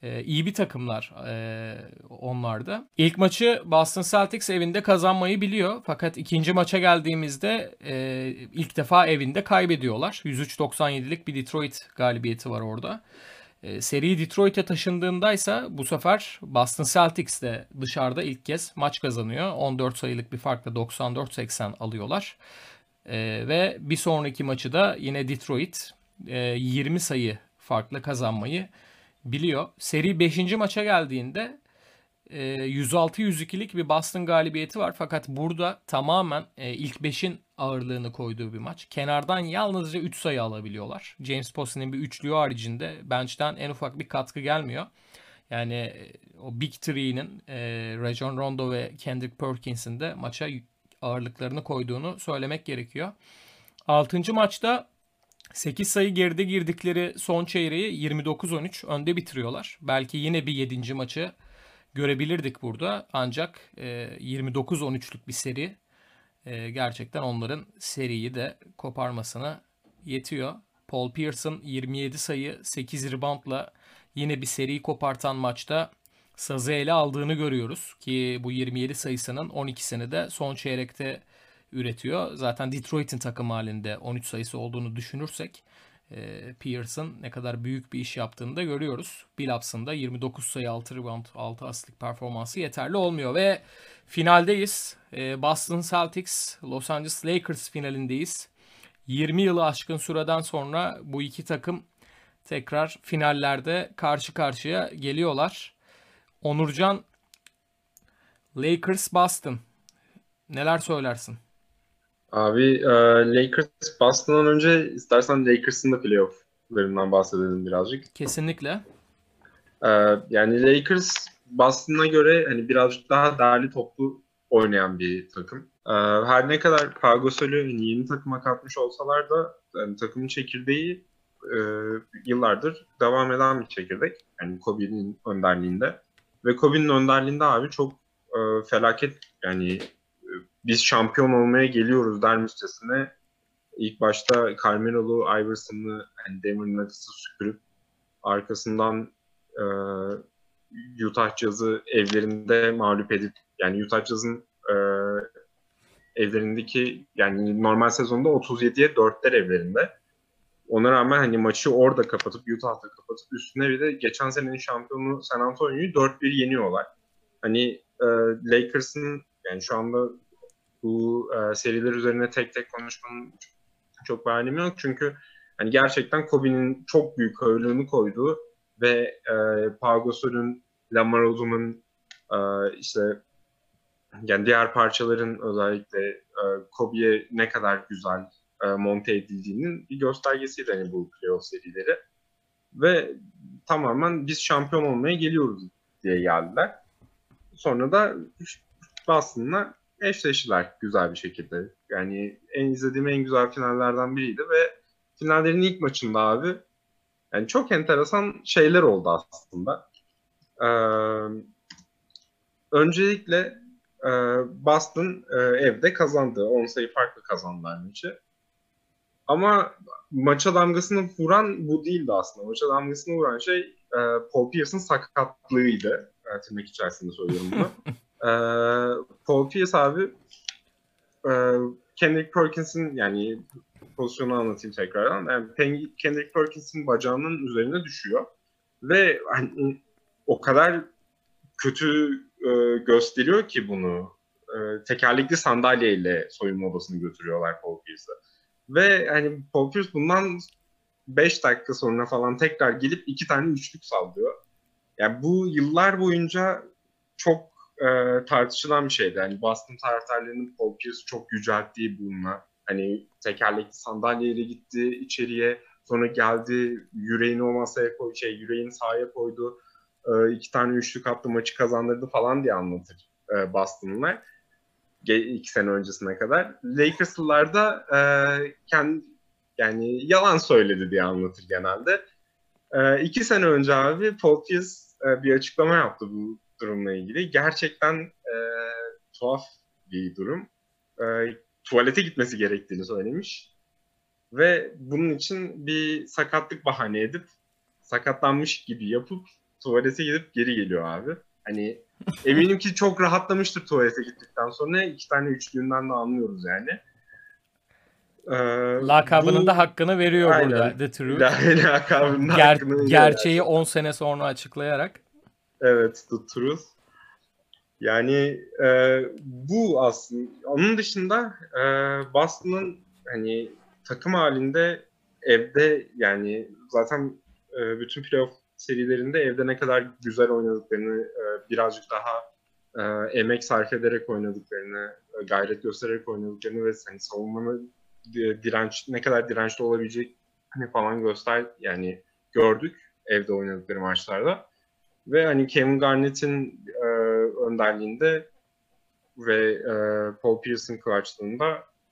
Speaker 2: E, iyi bir takımlar e, onlar da. İlk maçı Boston Celtics evinde kazanmayı biliyor. Fakat ikinci maça geldiğimizde e, ilk defa evinde kaybediyorlar. 103-97'lik bir Detroit galibiyeti var orada. E, seri Detroit'e taşındığındaysa bu sefer Boston Celtics de dışarıda ilk kez maç kazanıyor. 14 sayılık bir farkla 94-80 alıyorlar. E, ve bir sonraki maçı da yine Detroit e, 20 sayı farkla kazanmayı biliyor. Seri 5. maça geldiğinde 106-102'lik e, bir Boston galibiyeti var. Fakat burada tamamen e, ilk 5'in ağırlığını koyduğu bir maç. Kenardan yalnızca 3 sayı alabiliyorlar. James Posey'nin bir üçlüğü haricinde bench'ten en ufak bir katkı gelmiyor. Yani e, o Big Three'nin e, Rajon Rondo ve Kendrick Perkins'in de maça ağırlıklarını koyduğunu söylemek gerekiyor. 6. maçta 8 sayı geride girdikleri son çeyreği 29-13 önde bitiriyorlar. Belki yine bir 7. maçı görebilirdik burada. Ancak e, 29-13'lük bir seri e, gerçekten onların seriyi de koparmasına yetiyor. Paul Pierce'ın 27 sayı 8 reboundla yine bir seri kopartan maçta sazı ele aldığını görüyoruz. Ki bu 27 sayısının 12'sini de son çeyrekte üretiyor. Zaten Detroit'in takım halinde 13 sayısı olduğunu düşünürsek e, Pearson ne kadar büyük bir iş yaptığını da görüyoruz. Billups'ın da 29 sayı 6 rebound 6 asistlik performansı yeterli olmuyor ve finaldeyiz. E, Boston Celtics Los Angeles Lakers finalindeyiz. 20 yılı aşkın süreden sonra bu iki takım tekrar finallerde karşı karşıya geliyorlar. Onurcan Lakers Boston neler söylersin?
Speaker 3: Abi e, Lakers Boston'dan önce istersen Lakers'ın da playoff'larından bahsedelim birazcık.
Speaker 2: Kesinlikle.
Speaker 3: E, yani Lakers Boston'a göre hani birazcık daha değerli toplu oynayan bir takım. E, her ne kadar Gasol'ü hani yeni takıma katmış olsalar da yani takımın çekirdeği e, yıllardır devam eden bir çekirdek. Yani Kobe'nin önderliğinde. Ve Kobe'nin önderliğinde abi çok e, felaket yani biz şampiyon olmaya geliyoruz dermişçesine ilk başta Carmelo'lu, Iverson'lı yani Denver Nuggets'ı süpürüp arkasından e, Utah Jazz'ı evlerinde mağlup edip yani Utah Jazz'ın e, evlerindeki yani normal sezonda 37'ye 4'ler evlerinde. Ona rağmen hani maçı orada kapatıp Utah'ta kapatıp üstüne bir de geçen senenin şampiyonu San Antonio'yu 4-1 yeniyorlar. Hani e, Lakers'ın yani şu anda bu e, seriler üzerine tek tek konuşmanın çok bir anlamı yok. Çünkü hani gerçekten Kobe'nin çok büyük ağırlığını koyduğu ve e, Pau Gasol'ün, Lamar Odom'un e, işte yani diğer parçaların özellikle e, Kobe'ye ne kadar güzel e, monte edildiğinin bir göstergesiydi hani bu playoff serileri. Ve tamamen biz şampiyon olmaya geliyoruz diye geldiler. Sonra da Boston'la eşleştiler güzel bir şekilde. Yani en izlediğim en güzel finallerden biriydi ve finallerin ilk maçında abi yani çok enteresan şeyler oldu aslında. Ee, öncelikle e, Boston e, evde kazandı. 10 sayı farklı kazandılar maçı. Ama maça damgasını vuran bu değildi aslında. Maça damgasını vuran şey e, Paul Pierce'ın sakatlığıydı. E, tırnak içerisinde söylüyorum bunu. (laughs) e, Paul Pierce abi e, Kendrick Perkins'in yani pozisyonu anlatayım tekrardan. Yani Kendrick Perkins'in bacağının üzerine düşüyor. Ve hani, o kadar kötü e, gösteriyor ki bunu. E, tekerlekli sandalyeyle soyunma odasını götürüyorlar Paul Pierce'ı. Ve hani Paul Pierce bundan 5 dakika sonra falan tekrar gelip iki tane üçlük sallıyor. Yani bu yıllar boyunca çok e, tartışılan bir şeydi. Yani Boston taraftarlarının Paul Pierce'ı çok yücelttiği bununla. Hani tekerlekli sandalyeyle gitti içeriye. Sonra geldi yüreğini o masaya koy, şey yüreğini sahaya koydu. E, iki tane üçlük attı maçı kazandırdı falan diye anlatır e, Boston'lar. iki sene öncesine kadar. Lakers'lılar da e, kendi yani yalan söyledi diye anlatır genelde. E, iki sene önce abi Paul Pierce bir açıklama yaptı bu durumla ilgili. Gerçekten e, tuhaf bir durum. E, tuvalete gitmesi gerektiğini söylemiş. Ve bunun için bir sakatlık bahane edip sakatlanmış gibi yapıp tuvalete gidip geri geliyor abi. Hani (laughs) eminim ki çok rahatlamıştır tuvalete gittikten sonra. iki tane üçlüğünden de anlıyoruz yani.
Speaker 2: Ee, Lakabının bu... da hakkını veriyor Aynen. burada The Truth. (laughs)
Speaker 3: Lakabının
Speaker 2: Ger- hakkını gerçeği 10 sene sonra açıklayarak.
Speaker 3: Evet The Truth. Yani e, bu aslında. Onun dışında e, Boston'ın hani takım halinde evde yani zaten e, bütün playoff serilerinde evde ne kadar güzel oynadıklarını e, birazcık daha e, emek sarf ederek oynadıklarını, e, gayret göstererek oynadıklarını ve hani savunmanın direnç ne kadar dirençli olabilecek hani falan göster yani gördük evde oynadıkları maçlarda. Ve hani Kevin Garnett'in e, önderliğinde ve e, Paul Pierce'ın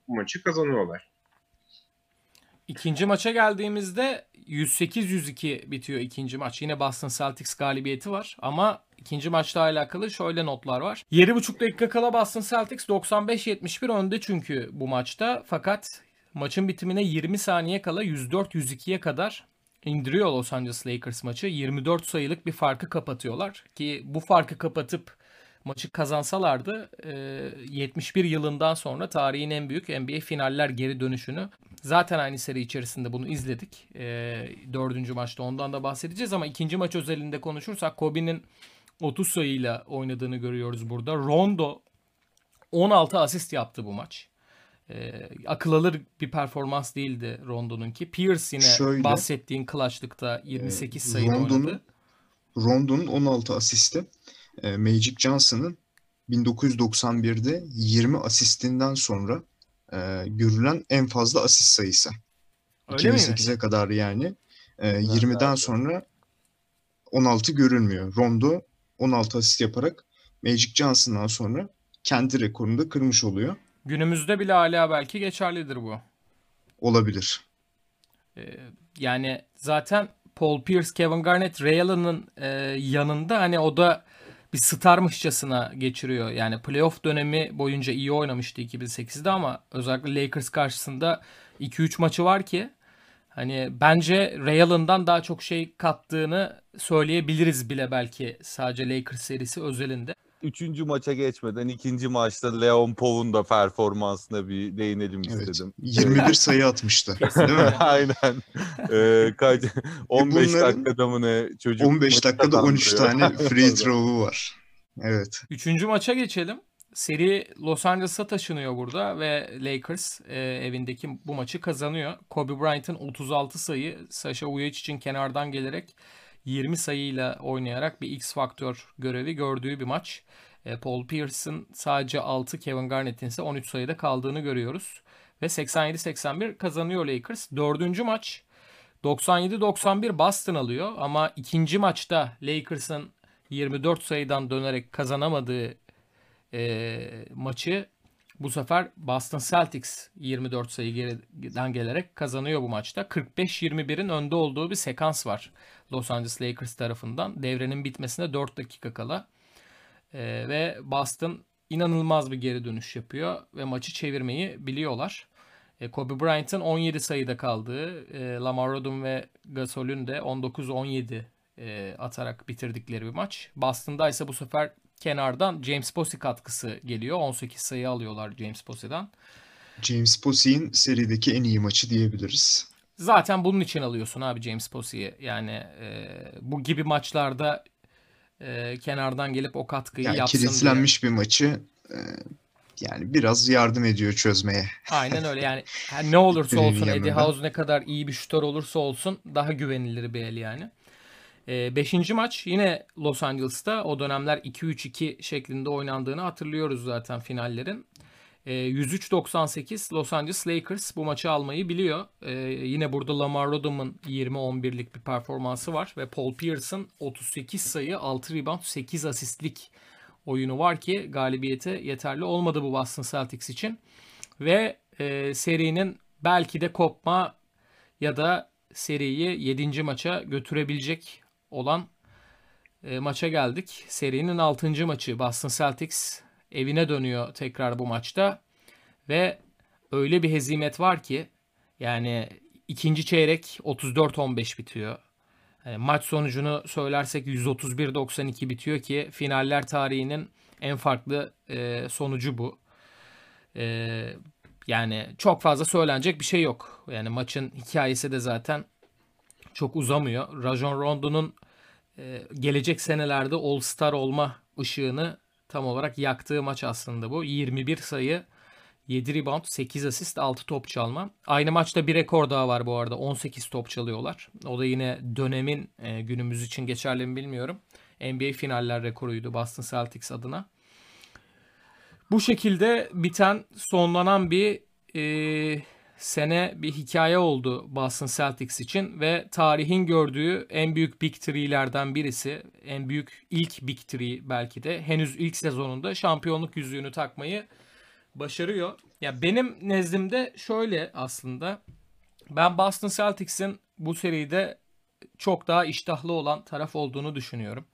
Speaker 3: bu maçı kazanıyorlar.
Speaker 2: İkinci maça geldiğimizde 108-102 bitiyor ikinci maç. Yine Boston Celtics galibiyeti var ama ikinci maçla alakalı şöyle notlar var. 7,5 dakika kala Boston Celtics 95-71 önde çünkü bu maçta. Fakat maçın bitimine 20 saniye kala 104-102'ye kadar indiriyor Los Angeles Lakers maçı. 24 sayılık bir farkı kapatıyorlar ki bu farkı kapatıp maçı kazansalardı 71 yılından sonra tarihin en büyük NBA finaller geri dönüşünü zaten aynı seri içerisinde bunu izledik. Dördüncü maçta ondan da bahsedeceğiz ama ikinci maç özelinde konuşursak Kobe'nin 30 sayıyla oynadığını görüyoruz burada. Rondo 16 asist yaptı bu maç. E, akıl alır bir performans değildi Rondo'nunki. Pierce yine Şöyle, bahsettiğin clutchlıkta 28 sayı oynadı.
Speaker 1: Rondo'nun 16 asisti e, Magic Johnson'ın 1991'de 20 asistinden sonra e, görülen en fazla asist sayısı. Öyle 2008'e kadar yani. E, 20'den sonra 16 görülmüyor. Rondo 16 asist yaparak Magic Johnson'dan sonra kendi rekorunu da kırmış oluyor.
Speaker 2: Günümüzde bile hala belki geçerlidir bu.
Speaker 1: Olabilir.
Speaker 2: Ee, yani zaten Paul Pierce, Kevin Garnett, Ray Allen'ın e, yanında hani o da bir starmışçasına geçiriyor. Yani playoff dönemi boyunca iyi oynamıştı 2008'de ama özellikle Lakers karşısında 2-3 maçı var ki hani bence Real'ından daha çok şey kattığını söyleyebiliriz bile belki sadece Lakers serisi özelinde.
Speaker 4: Üçüncü maça geçmeden ikinci maçta Leon Pov'un da performansına bir değinelim
Speaker 1: Evet.
Speaker 4: istedim.
Speaker 1: 21 sayı atmıştı. Değil mi?
Speaker 4: Aynen. Ee, kaç, 15
Speaker 1: bunların
Speaker 4: dakikada mı ne çocuk
Speaker 1: 15
Speaker 4: maçı
Speaker 1: dakikada 13
Speaker 4: kazandırıyor.
Speaker 1: tane (laughs) free throw'u var. Evet.
Speaker 2: Üçüncü maça geçelim. Seri Los Angeles'a taşınıyor burada ve Lakers e, evindeki bu maçı kazanıyor. Kobe Bryant'ın 36 sayı, Sasha Vujicic'in kenardan gelerek 20 sayıyla oynayarak bir X faktör görevi gördüğü bir maç. E, Paul Pierce'ın sadece 6, Kevin Garnett'in ise 13 sayıda kaldığını görüyoruz. Ve 87-81 kazanıyor Lakers. Dördüncü maç 97-91 Boston alıyor ama ikinci maçta Lakers'ın 24 sayıdan dönerek kazanamadığı e, maçı bu sefer Boston Celtics 24 sayı geriden gelerek kazanıyor bu maçta. 45-21'in önde olduğu bir sekans var Los Angeles Lakers tarafından. Devrenin bitmesine 4 dakika kala. E, ve Boston inanılmaz bir geri dönüş yapıyor ve maçı çevirmeyi biliyorlar. E, Kobe Bryant'ın 17 sayıda kaldığı, e, Lamar Odom ve Gasol'ün de 19-17 e, atarak bitirdikleri bir maç. Boston'da ise bu sefer kenardan James Posey katkısı geliyor. 18 sayı alıyorlar James Posey'den.
Speaker 1: James Posey'in serideki en iyi maçı diyebiliriz.
Speaker 2: Zaten bunun için alıyorsun abi James Posey'i. Yani e, bu gibi maçlarda e, kenardan gelip o katkıyı
Speaker 1: Yani
Speaker 2: yapsın diye.
Speaker 1: kilitlenmiş bir maçı e, yani biraz yardım ediyor çözmeye.
Speaker 2: Aynen öyle yani (laughs) her ne olursa olsun Eddie. House ne kadar iyi bir şutör olursa olsun daha güvenilir bir el yani. Ee, beşinci maç yine Los Angeles'ta o dönemler 2-3-2 şeklinde oynandığını hatırlıyoruz zaten finallerin. Ee, 103-98 Los Angeles Lakers bu maçı almayı biliyor. Ee, yine burada Lamar Odom'un 20-11'lik bir performansı var ve Paul Pierce'ın 38 sayı 6 rebound 8 asistlik oyunu var ki galibiyete yeterli olmadı bu Boston Celtics için. Ve e, serinin belki de kopma ya da seriyi 7. maça götürebilecek olan e, maça geldik. Serinin 6. maçı Boston Celtics evine dönüyor tekrar bu maçta ve öyle bir hezimet var ki yani ikinci çeyrek 34-15 bitiyor. Yani maç sonucunu söylersek 131-92 bitiyor ki finaller tarihinin en farklı e, sonucu bu. E, yani çok fazla söylenecek bir şey yok. Yani maçın hikayesi de zaten çok uzamıyor. Rajon Rondo'nun e, gelecek senelerde All-Star olma ışığını tam olarak yaktığı maç aslında bu. 21 sayı, 7 rebound, 8 asist, 6 top çalma. Aynı maçta bir rekor daha var bu arada. 18 top çalıyorlar. O da yine dönemin e, günümüz için geçerli mi bilmiyorum. NBA finaller rekoruydu Boston Celtics adına. Bu şekilde biten, sonlanan bir e, sene bir hikaye oldu Boston Celtics için ve tarihin gördüğü en büyük Big Three'lerden birisi, en büyük ilk Big Three belki de henüz ilk sezonunda şampiyonluk yüzüğünü takmayı başarıyor. Ya benim nezdimde şöyle aslında ben Boston Celtics'in bu seride çok daha iştahlı olan taraf olduğunu düşünüyorum.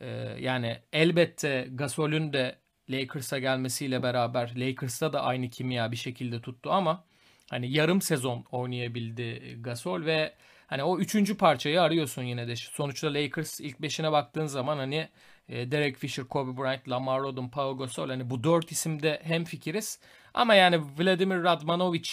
Speaker 2: Ee, yani elbette Gasol'ün de Lakers'a gelmesiyle beraber Lakers'ta da aynı kimya bir şekilde tuttu ama hani yarım sezon oynayabildi Gasol ve hani o üçüncü parçayı arıyorsun yine de. Sonuçta Lakers ilk beşine baktığın zaman hani e, Derek Fisher, Kobe Bryant, Lamar Odom, Pau Gasol hani bu dört isimde hem fikiriz. Ama yani Vladimir Radmanovic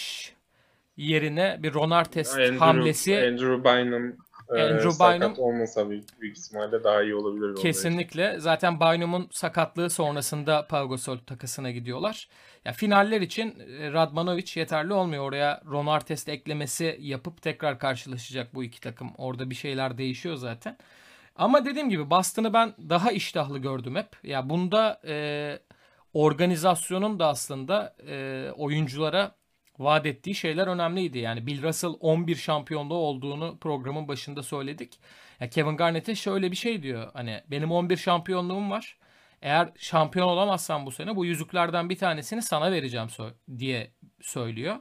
Speaker 2: yerine bir Ron Artest
Speaker 3: Andrew,
Speaker 2: hamlesi
Speaker 3: Andrew Bynum e,
Speaker 2: Andrew
Speaker 3: sakat
Speaker 2: Bynum-
Speaker 3: olmasa büyük, büyük ihtimalle daha iyi olabilir.
Speaker 2: Kesinlikle. Zaten Bynum'un sakatlığı sonrasında Pau Gasol takasına gidiyorlar. Ya finaller için e, Radmanovic yeterli olmuyor. Oraya Ron Artest eklemesi yapıp tekrar karşılaşacak bu iki takım. Orada bir şeyler değişiyor zaten. Ama dediğim gibi Boston'ı ben daha iştahlı gördüm hep. Ya bunda e, organizasyonun da aslında e, oyunculara vaat ettiği şeyler önemliydi. Yani Bill Russell 11 şampiyonluğu olduğunu programın başında söyledik. Ya Kevin Garnett'e şöyle bir şey diyor. Hani benim 11 şampiyonluğum var. Eğer şampiyon olamazsam bu sene bu yüzüklerden bir tanesini sana vereceğim sö- diye söylüyor.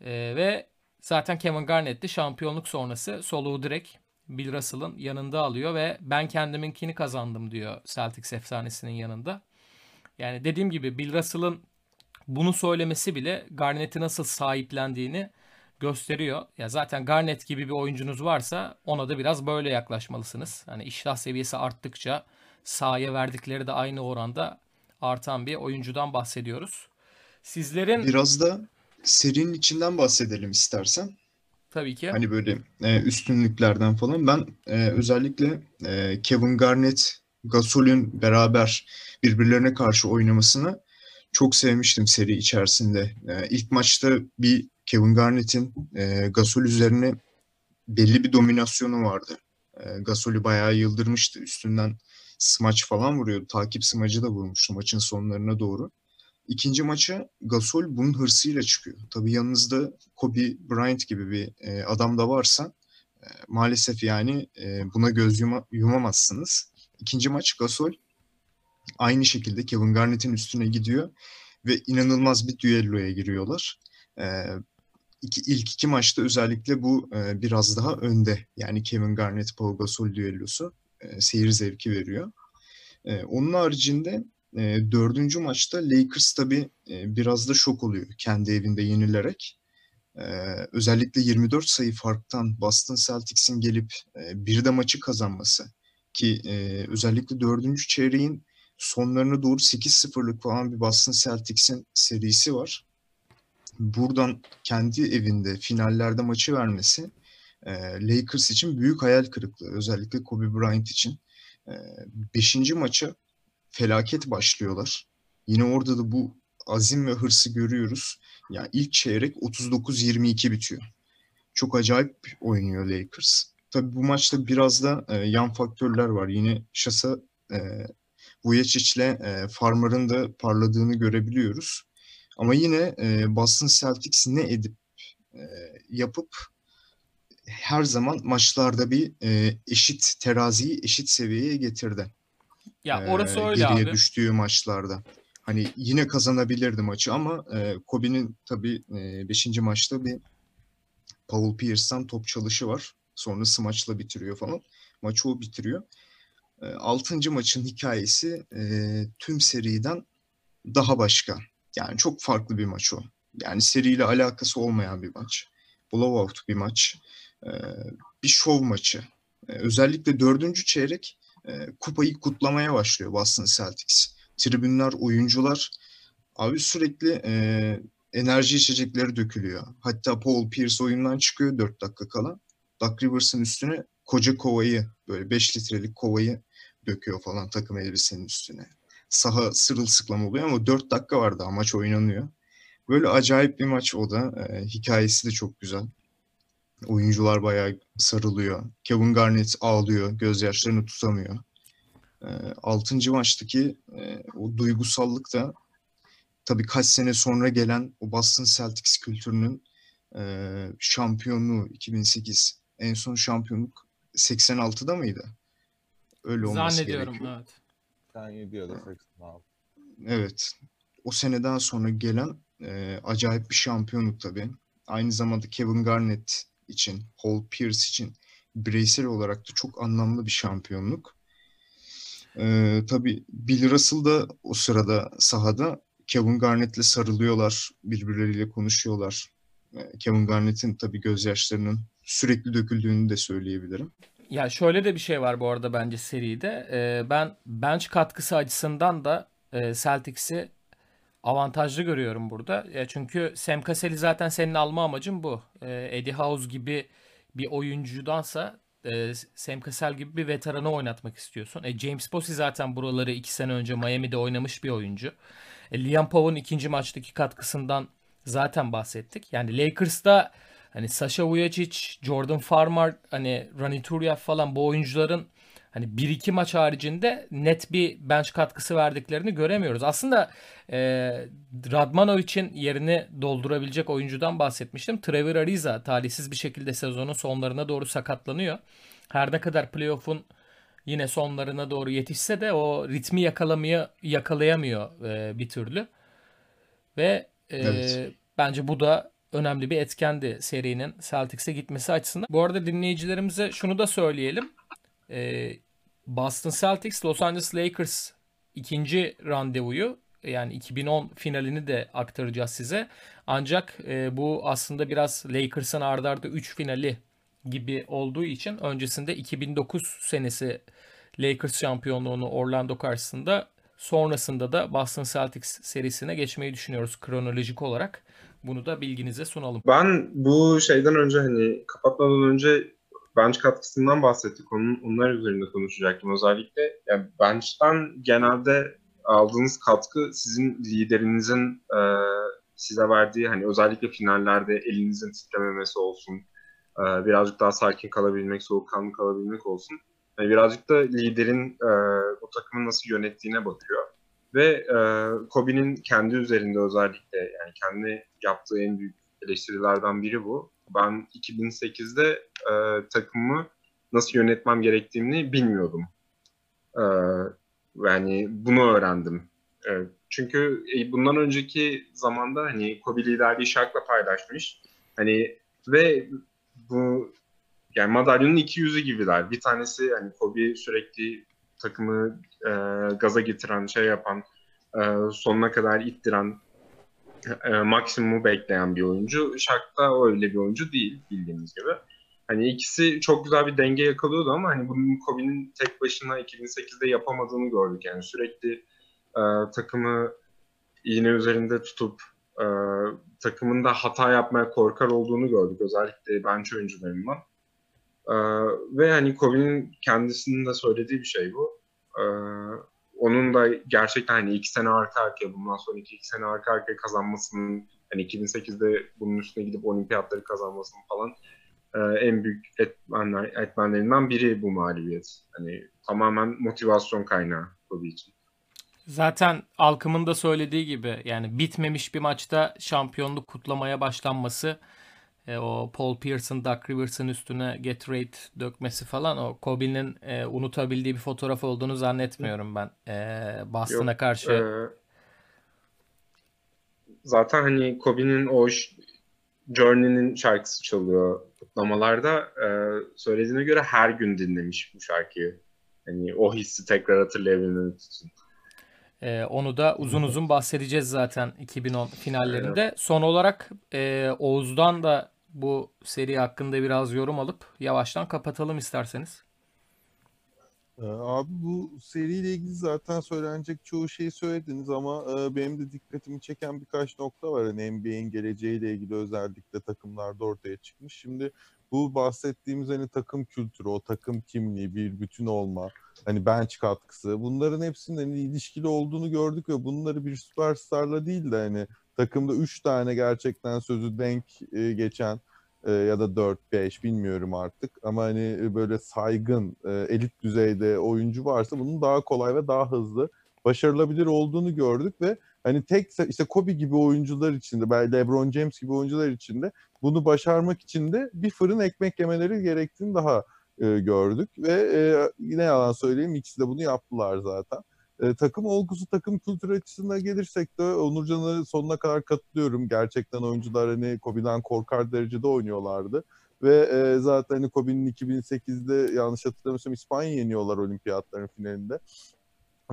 Speaker 2: Ee, ve zaten Kevin Garnett de şampiyonluk sonrası soluğu direkt Bill Russell'ın yanında alıyor ve ben kendiminkini kazandım diyor Celtics efsanesinin yanında. Yani dediğim gibi Bill Russell'ın bunu söylemesi bile Garnett'i nasıl sahiplendiğini gösteriyor. Ya zaten Garnett gibi bir oyuncunuz varsa ona da biraz böyle yaklaşmalısınız. Hani iştah seviyesi arttıkça sahaya verdikleri de aynı oranda artan bir oyuncudan bahsediyoruz. Sizlerin
Speaker 1: Biraz da serinin içinden bahsedelim istersen.
Speaker 2: tabii ki
Speaker 1: Hani böyle e, üstünlüklerden falan. Ben e, özellikle e, Kevin Garnett, Gasol'ün beraber birbirlerine karşı oynamasını çok sevmiştim seri içerisinde. E, ilk maçta bir Kevin Garnett'in e, Gasol üzerine belli bir dominasyonu vardı. E, Gasol'ü bayağı yıldırmıştı. Üstünden smaç falan vuruyordu. Takip smacı da vurmuştu maçın sonlarına doğru. İkinci maça Gasol bunun hırsıyla çıkıyor. Tabii yanınızda Kobe Bryant gibi bir e, adam da varsa e, maalesef yani e, buna göz yuma- yumamazsınız. İkinci maç Gasol aynı şekilde Kevin Garnett'in üstüne gidiyor ve inanılmaz bir düelloya giriyorlar. E, iki, ilk iki maçta özellikle bu e, biraz daha önde. Yani Kevin Garnett Paul Gasol düellosu e, seyir zevki veriyor. E, onun haricinde e, dördüncü maçta Lakers tabii e, biraz da şok oluyor kendi evinde yenilerek. E, özellikle 24 sayı farktan Boston Celtics'in gelip e, bir de maçı kazanması ki e, özellikle dördüncü çeyreğin sonlarına doğru 8-0'lık falan bir Boston Celtics'in serisi var. Buradan kendi evinde finallerde maçı vermesi e, Lakers için büyük hayal kırıklığı. Özellikle Kobe Bryant için. E, beşinci maça felaket başlıyorlar. Yine orada da bu azim ve hırsı görüyoruz. Yani ilk çeyrek 39-22 bitiyor. Çok acayip oynuyor Lakers. Tabii bu maçta biraz da e, yan faktörler var. Yine Şasa e, Vujicic'le e, Farmer'ın da parladığını görebiliyoruz. Ama yine e, Boston Celtics ne edip e, yapıp her zaman maçlarda bir e, eşit teraziyi eşit seviyeye getirdi.
Speaker 2: ya
Speaker 1: Ee,
Speaker 2: orası öyle
Speaker 1: geriye
Speaker 2: abi.
Speaker 1: düştüğü maçlarda. Hani yine kazanabilirdi maçı ama e, Kobe'nin tabii 5. maçta bir Paul Pierce'tan top çalışı var. Sonra smaçla bitiriyor falan. Maçı o bitiriyor. 6. maçın hikayesi e, tüm seriden daha başka. Yani çok farklı bir maç o. Yani seriyle alakası olmayan bir maç. Blowout bir maç. E, bir şov maçı. E, özellikle dördüncü çeyrek e, kupayı kutlamaya başlıyor Boston Celtics. Tribünler, oyuncular abi sürekli e, enerji içecekleri dökülüyor. Hatta Paul Pierce oyundan çıkıyor 4 dakika kala. Doug Rivers'ın üstüne koca kovayı böyle 5 litrelik kovayı döküyor falan takım elbisenin üstüne. Saha sırılsıklam oluyor ama 4 dakika var daha maç oynanıyor. Böyle acayip bir maç o da. E, hikayesi de çok güzel. Oyuncular bayağı sarılıyor. Kevin Garnett ağlıyor. Gözyaşlarını tutamıyor. E, 6. maçtaki e, o duygusallık da tabii kaç sene sonra gelen o Boston Celtics kültürünün e, şampiyonluğu 2008. En son şampiyonluk 86'da mıydı? Öyle olması
Speaker 2: Zannediyorum
Speaker 1: gerekiyor.
Speaker 2: evet.
Speaker 4: Sen 7 ya da 86.
Speaker 1: Evet. O seneden sonra gelen e, acayip bir şampiyonluk tabii. Aynı zamanda Kevin Garnett için, Paul Pierce için bireysel olarak da çok anlamlı bir şampiyonluk. E, tabii Bill Russell da o sırada sahada Kevin Garnett'le sarılıyorlar, birbirleriyle konuşuyorlar. E, Kevin Garnett'in tabii gözyaşlarının sürekli döküldüğünü de söyleyebilirim.
Speaker 2: Ya şöyle de bir şey var bu arada bence seride. Ee, ben bench katkısı açısından da e, Celtics'i avantajlı görüyorum burada. Ya çünkü Sam Cassell'i zaten senin alma amacın bu. Ee, Eddie House gibi bir oyuncudansa e, Sam Cassell gibi bir veteranı oynatmak istiyorsun. E, James Posey zaten buraları iki sene önce Miami'de oynamış bir oyuncu. E, Liam Powell'ın ikinci maçtaki katkısından zaten bahsettik. Yani Lakers'ta hani Sasha Vujacic, Jordan Farmar, hani Rani Turyev falan bu oyuncuların hani 1-2 maç haricinde net bir bench katkısı verdiklerini göremiyoruz. Aslında e, Radmanovic'in yerini doldurabilecek oyuncudan bahsetmiştim. Trevor Ariza talihsiz bir şekilde sezonun sonlarına doğru sakatlanıyor. Her ne kadar playoff'un yine sonlarına doğru yetişse de o ritmi yakalamaya yakalayamıyor e, bir türlü. Ve e,
Speaker 1: Evet.
Speaker 2: bence bu da önemli bir etkendi serinin Celtics'e gitmesi açısından. Bu arada dinleyicilerimize şunu da söyleyelim. Ee, Boston Celtics Los Angeles Lakers ikinci randevuyu yani 2010 finalini de aktaracağız size. Ancak e, bu aslında biraz Lakers'ın ardarda arda 3 finali gibi olduğu için öncesinde 2009 senesi Lakers şampiyonluğunu Orlando karşısında sonrasında da Boston Celtics serisine geçmeyi düşünüyoruz kronolojik olarak. Bunu da bilginize sunalım.
Speaker 3: Ben bu şeyden önce hani kapatmadan önce bench katkısından bahsettik. Onun, onlar üzerinde konuşacaktım özellikle. Yani bench'ten genelde aldığınız katkı sizin liderinizin e, size verdiği hani özellikle finallerde elinizin titrememesi olsun. E, birazcık daha sakin kalabilmek, soğukkanlı kalabilmek olsun. Yani birazcık da liderin e, o takımı nasıl yönettiğine bakıyor. Ve e, Kobe'nin kendi üzerinde özellikle yani kendi yaptığı en büyük eleştirilerden biri bu. Ben 2008'de e, takımı nasıl yönetmem gerektiğini bilmiyordum. E, yani bunu öğrendim. E, çünkü e, bundan önceki zamanda hani Kobe liderliği Shaq'la paylaşmış. Hani ve bu yani madalyonun iki yüzü gibiler. Bir tanesi hani Kobe sürekli takımı e, gaza getiren, şey yapan, e, sonuna kadar ittiren, e, maksimumu bekleyen bir oyuncu. Shaq da öyle bir oyuncu değil bildiğiniz gibi. Hani ikisi çok güzel bir denge yakalıyordu ama hani bunun Kobe'nin tek başına 2008'de yapamadığını gördük. Yani sürekli e, takımı iğne üzerinde tutup e, takımında hata yapmaya korkar olduğunu gördük. Özellikle bench oyuncularından. E, ve hani Kobe'nin kendisinin de söylediği bir şey bu. E, onun da gerçekten hani iki sene arka arkaya bundan sonraki iki sene arka arkaya kazanmasının hani 2008'de bunun üstüne gidip olimpiyatları kazanmasının falan e, en büyük etmenler, etmenlerinden biri bu mağlubiyet. Hani tamamen motivasyon kaynağı Kobe için.
Speaker 2: Zaten Alkım'ın da söylediği gibi yani bitmemiş bir maçta şampiyonluk kutlamaya başlanması e, o Paul Pierce'ın Doug Rivers'ın üstüne Gatorade dökmesi falan o Kobe'nin e, unutabildiği bir fotoğraf olduğunu zannetmiyorum ben. E, Boston'a karşı. E,
Speaker 3: zaten hani Kobe'nin o Journey'nin şarkısı çalıyor kutlamalarda. E, söylediğine göre her gün dinlemiş bu şarkıyı. Hani o hissi tekrar hatırlayabilmek için.
Speaker 2: Ee, onu da uzun uzun bahsedeceğiz zaten 2010 finallerinde. Son olarak e, Oğuz'dan da bu seri hakkında biraz yorum alıp yavaştan kapatalım isterseniz.
Speaker 4: Ee, abi bu seriyle ilgili zaten söylenecek çoğu şeyi söylediniz ama e, benim de dikkatimi çeken birkaç nokta var. Hani NBA'in geleceğiyle ilgili özellikle takımlarda ortaya çıkmış. Şimdi bu bahsettiğimiz hani takım kültürü, o takım kimliği, bir bütün olma, hani bench katkısı bunların hepsinin hani ilişkili olduğunu gördük ve bunları bir süperstarla değil de hani takımda 3 tane gerçekten sözü denk e, geçen e, ya da 4-5 bilmiyorum artık ama hani e, böyle saygın e, elit düzeyde oyuncu varsa bunun daha kolay ve daha hızlı başarılabilir olduğunu gördük ve hani tek işte Kobe gibi oyuncular içinde, belki LeBron James gibi oyuncular içinde bunu başarmak için de bir fırın ekmek yemeleri gerektiğini daha e, gördük ve e, yine yalan söyleyeyim ikisi de bunu yaptılar zaten. E, takım olgusu, takım kültürü açısından gelirsek de Onurcan'a sonuna kadar katılıyorum. Gerçekten oyuncular hani Kobe'den korkar derecede oynuyorlardı. Ve e, zaten hani Kobe'nin 2008'de yanlış hatırlamıyorsam İspanya yeniyorlar olimpiyatların finalinde.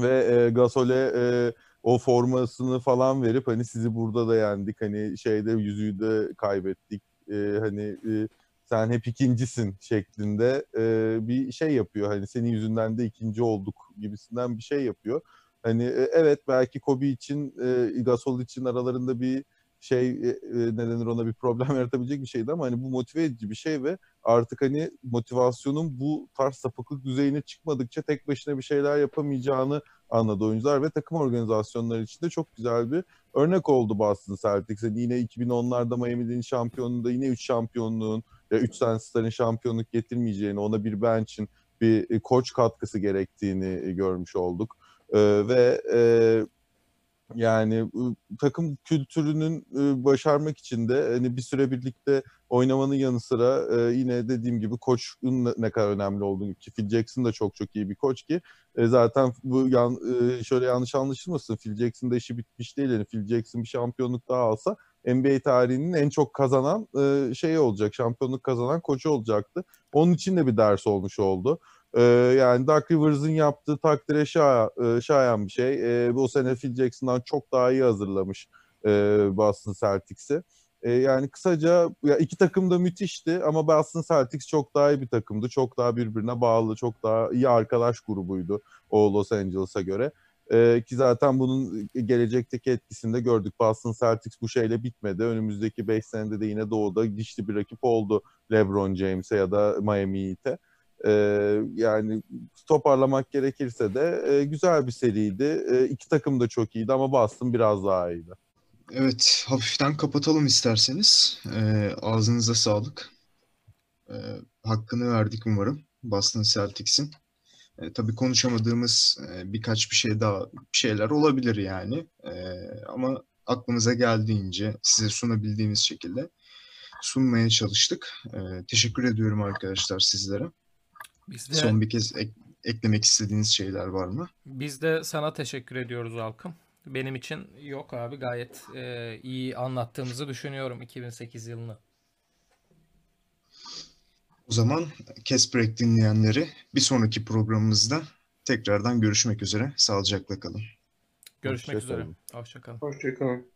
Speaker 4: Ve e, Gasol'e e, o formasını falan verip hani sizi burada da yendik hani şeyde yüzüğü de kaybettik e, hani e, sen hep ikincisin şeklinde e, bir şey yapıyor. Hani senin yüzünden de ikinci olduk gibisinden bir şey yapıyor. Hani e, evet belki Kobe için, e, Gasol için aralarında bir şey e, e ne denir ona bir problem (laughs) yaratabilecek bir şeydi ama hani bu motive edici bir şey ve artık hani motivasyonun bu tarz sapıklık düzeyine çıkmadıkça tek başına bir şeyler yapamayacağını anladı oyuncular ve takım organizasyonları için de çok güzel bir örnek oldu Boston Celtics. Yine 2010'larda Miami'nin şampiyonluğunda yine 3 şampiyonluğun 3 tane starın şampiyonluk getirmeyeceğini, ona bir bench'in bir e, koç katkısı gerektiğini e, görmüş olduk. E, ve e, yani takım kültürünün başarmak için de hani bir süre birlikte oynamanın yanı sıra yine dediğim gibi koçun ne kadar önemli olduğunu ki Phil Jackson da çok çok iyi bir koç ki zaten bu yan, şöyle yanlış anlaşılmasın Phil Jackson da işi bitmiş değil yani Phil Jackson bir şampiyonluk daha alsa NBA tarihinin en çok kazanan e, şeyi olacak. Şampiyonluk kazanan koçu olacaktı. Onun için de bir ders olmuş oldu. E, yani Doug Rivers'ın yaptığı takdire şayan, e, şayan bir şey. E, bu sene Phil Jackson'dan çok daha iyi hazırlamış e, Boston Celtics'i. E, yani kısaca ya iki takım da müthişti ama Boston Celtics çok daha iyi bir takımdı. Çok daha birbirine bağlı, çok daha iyi arkadaş grubuydu o Los Angeles'a göre. E, ki zaten bunun gelecekteki etkisini de gördük. Boston Celtics bu şeyle bitmedi. Önümüzdeki 5 senede de yine doğuda dişli bir rakip oldu LeBron James'e ya da Miami Heat'e. E, yani toparlamak gerekirse de e, güzel bir seriydi. E, iki takım da çok iyiydi ama Boston biraz daha iyiydi.
Speaker 1: Evet, hafiften kapatalım isterseniz. Ee, ağzınıza sağlık. Ee, hakkını verdik umarım Boston Celtics'in. Ee, tabii konuşamadığımız e, birkaç bir şey daha bir şeyler olabilir yani. Ee, ama aklımıza geldiğince size sunabildiğimiz şekilde sunmaya çalıştık. Ee, teşekkür ediyorum arkadaşlar sizlere.
Speaker 2: Biz de,
Speaker 1: Son bir kez ek- eklemek istediğiniz şeyler var mı?
Speaker 2: biz de sana teşekkür ediyoruz Alkım. Benim için yok abi gayet e, iyi anlattığımızı düşünüyorum 2008 yılını.
Speaker 1: O zaman Kes Break dinleyenleri bir sonraki programımızda tekrardan görüşmek üzere. Sağlıcakla kalın.
Speaker 2: Görüşmek
Speaker 4: Hoşça
Speaker 2: üzere.
Speaker 4: kalın.
Speaker 2: Hoşçakalın.
Speaker 3: Hoşçakalın.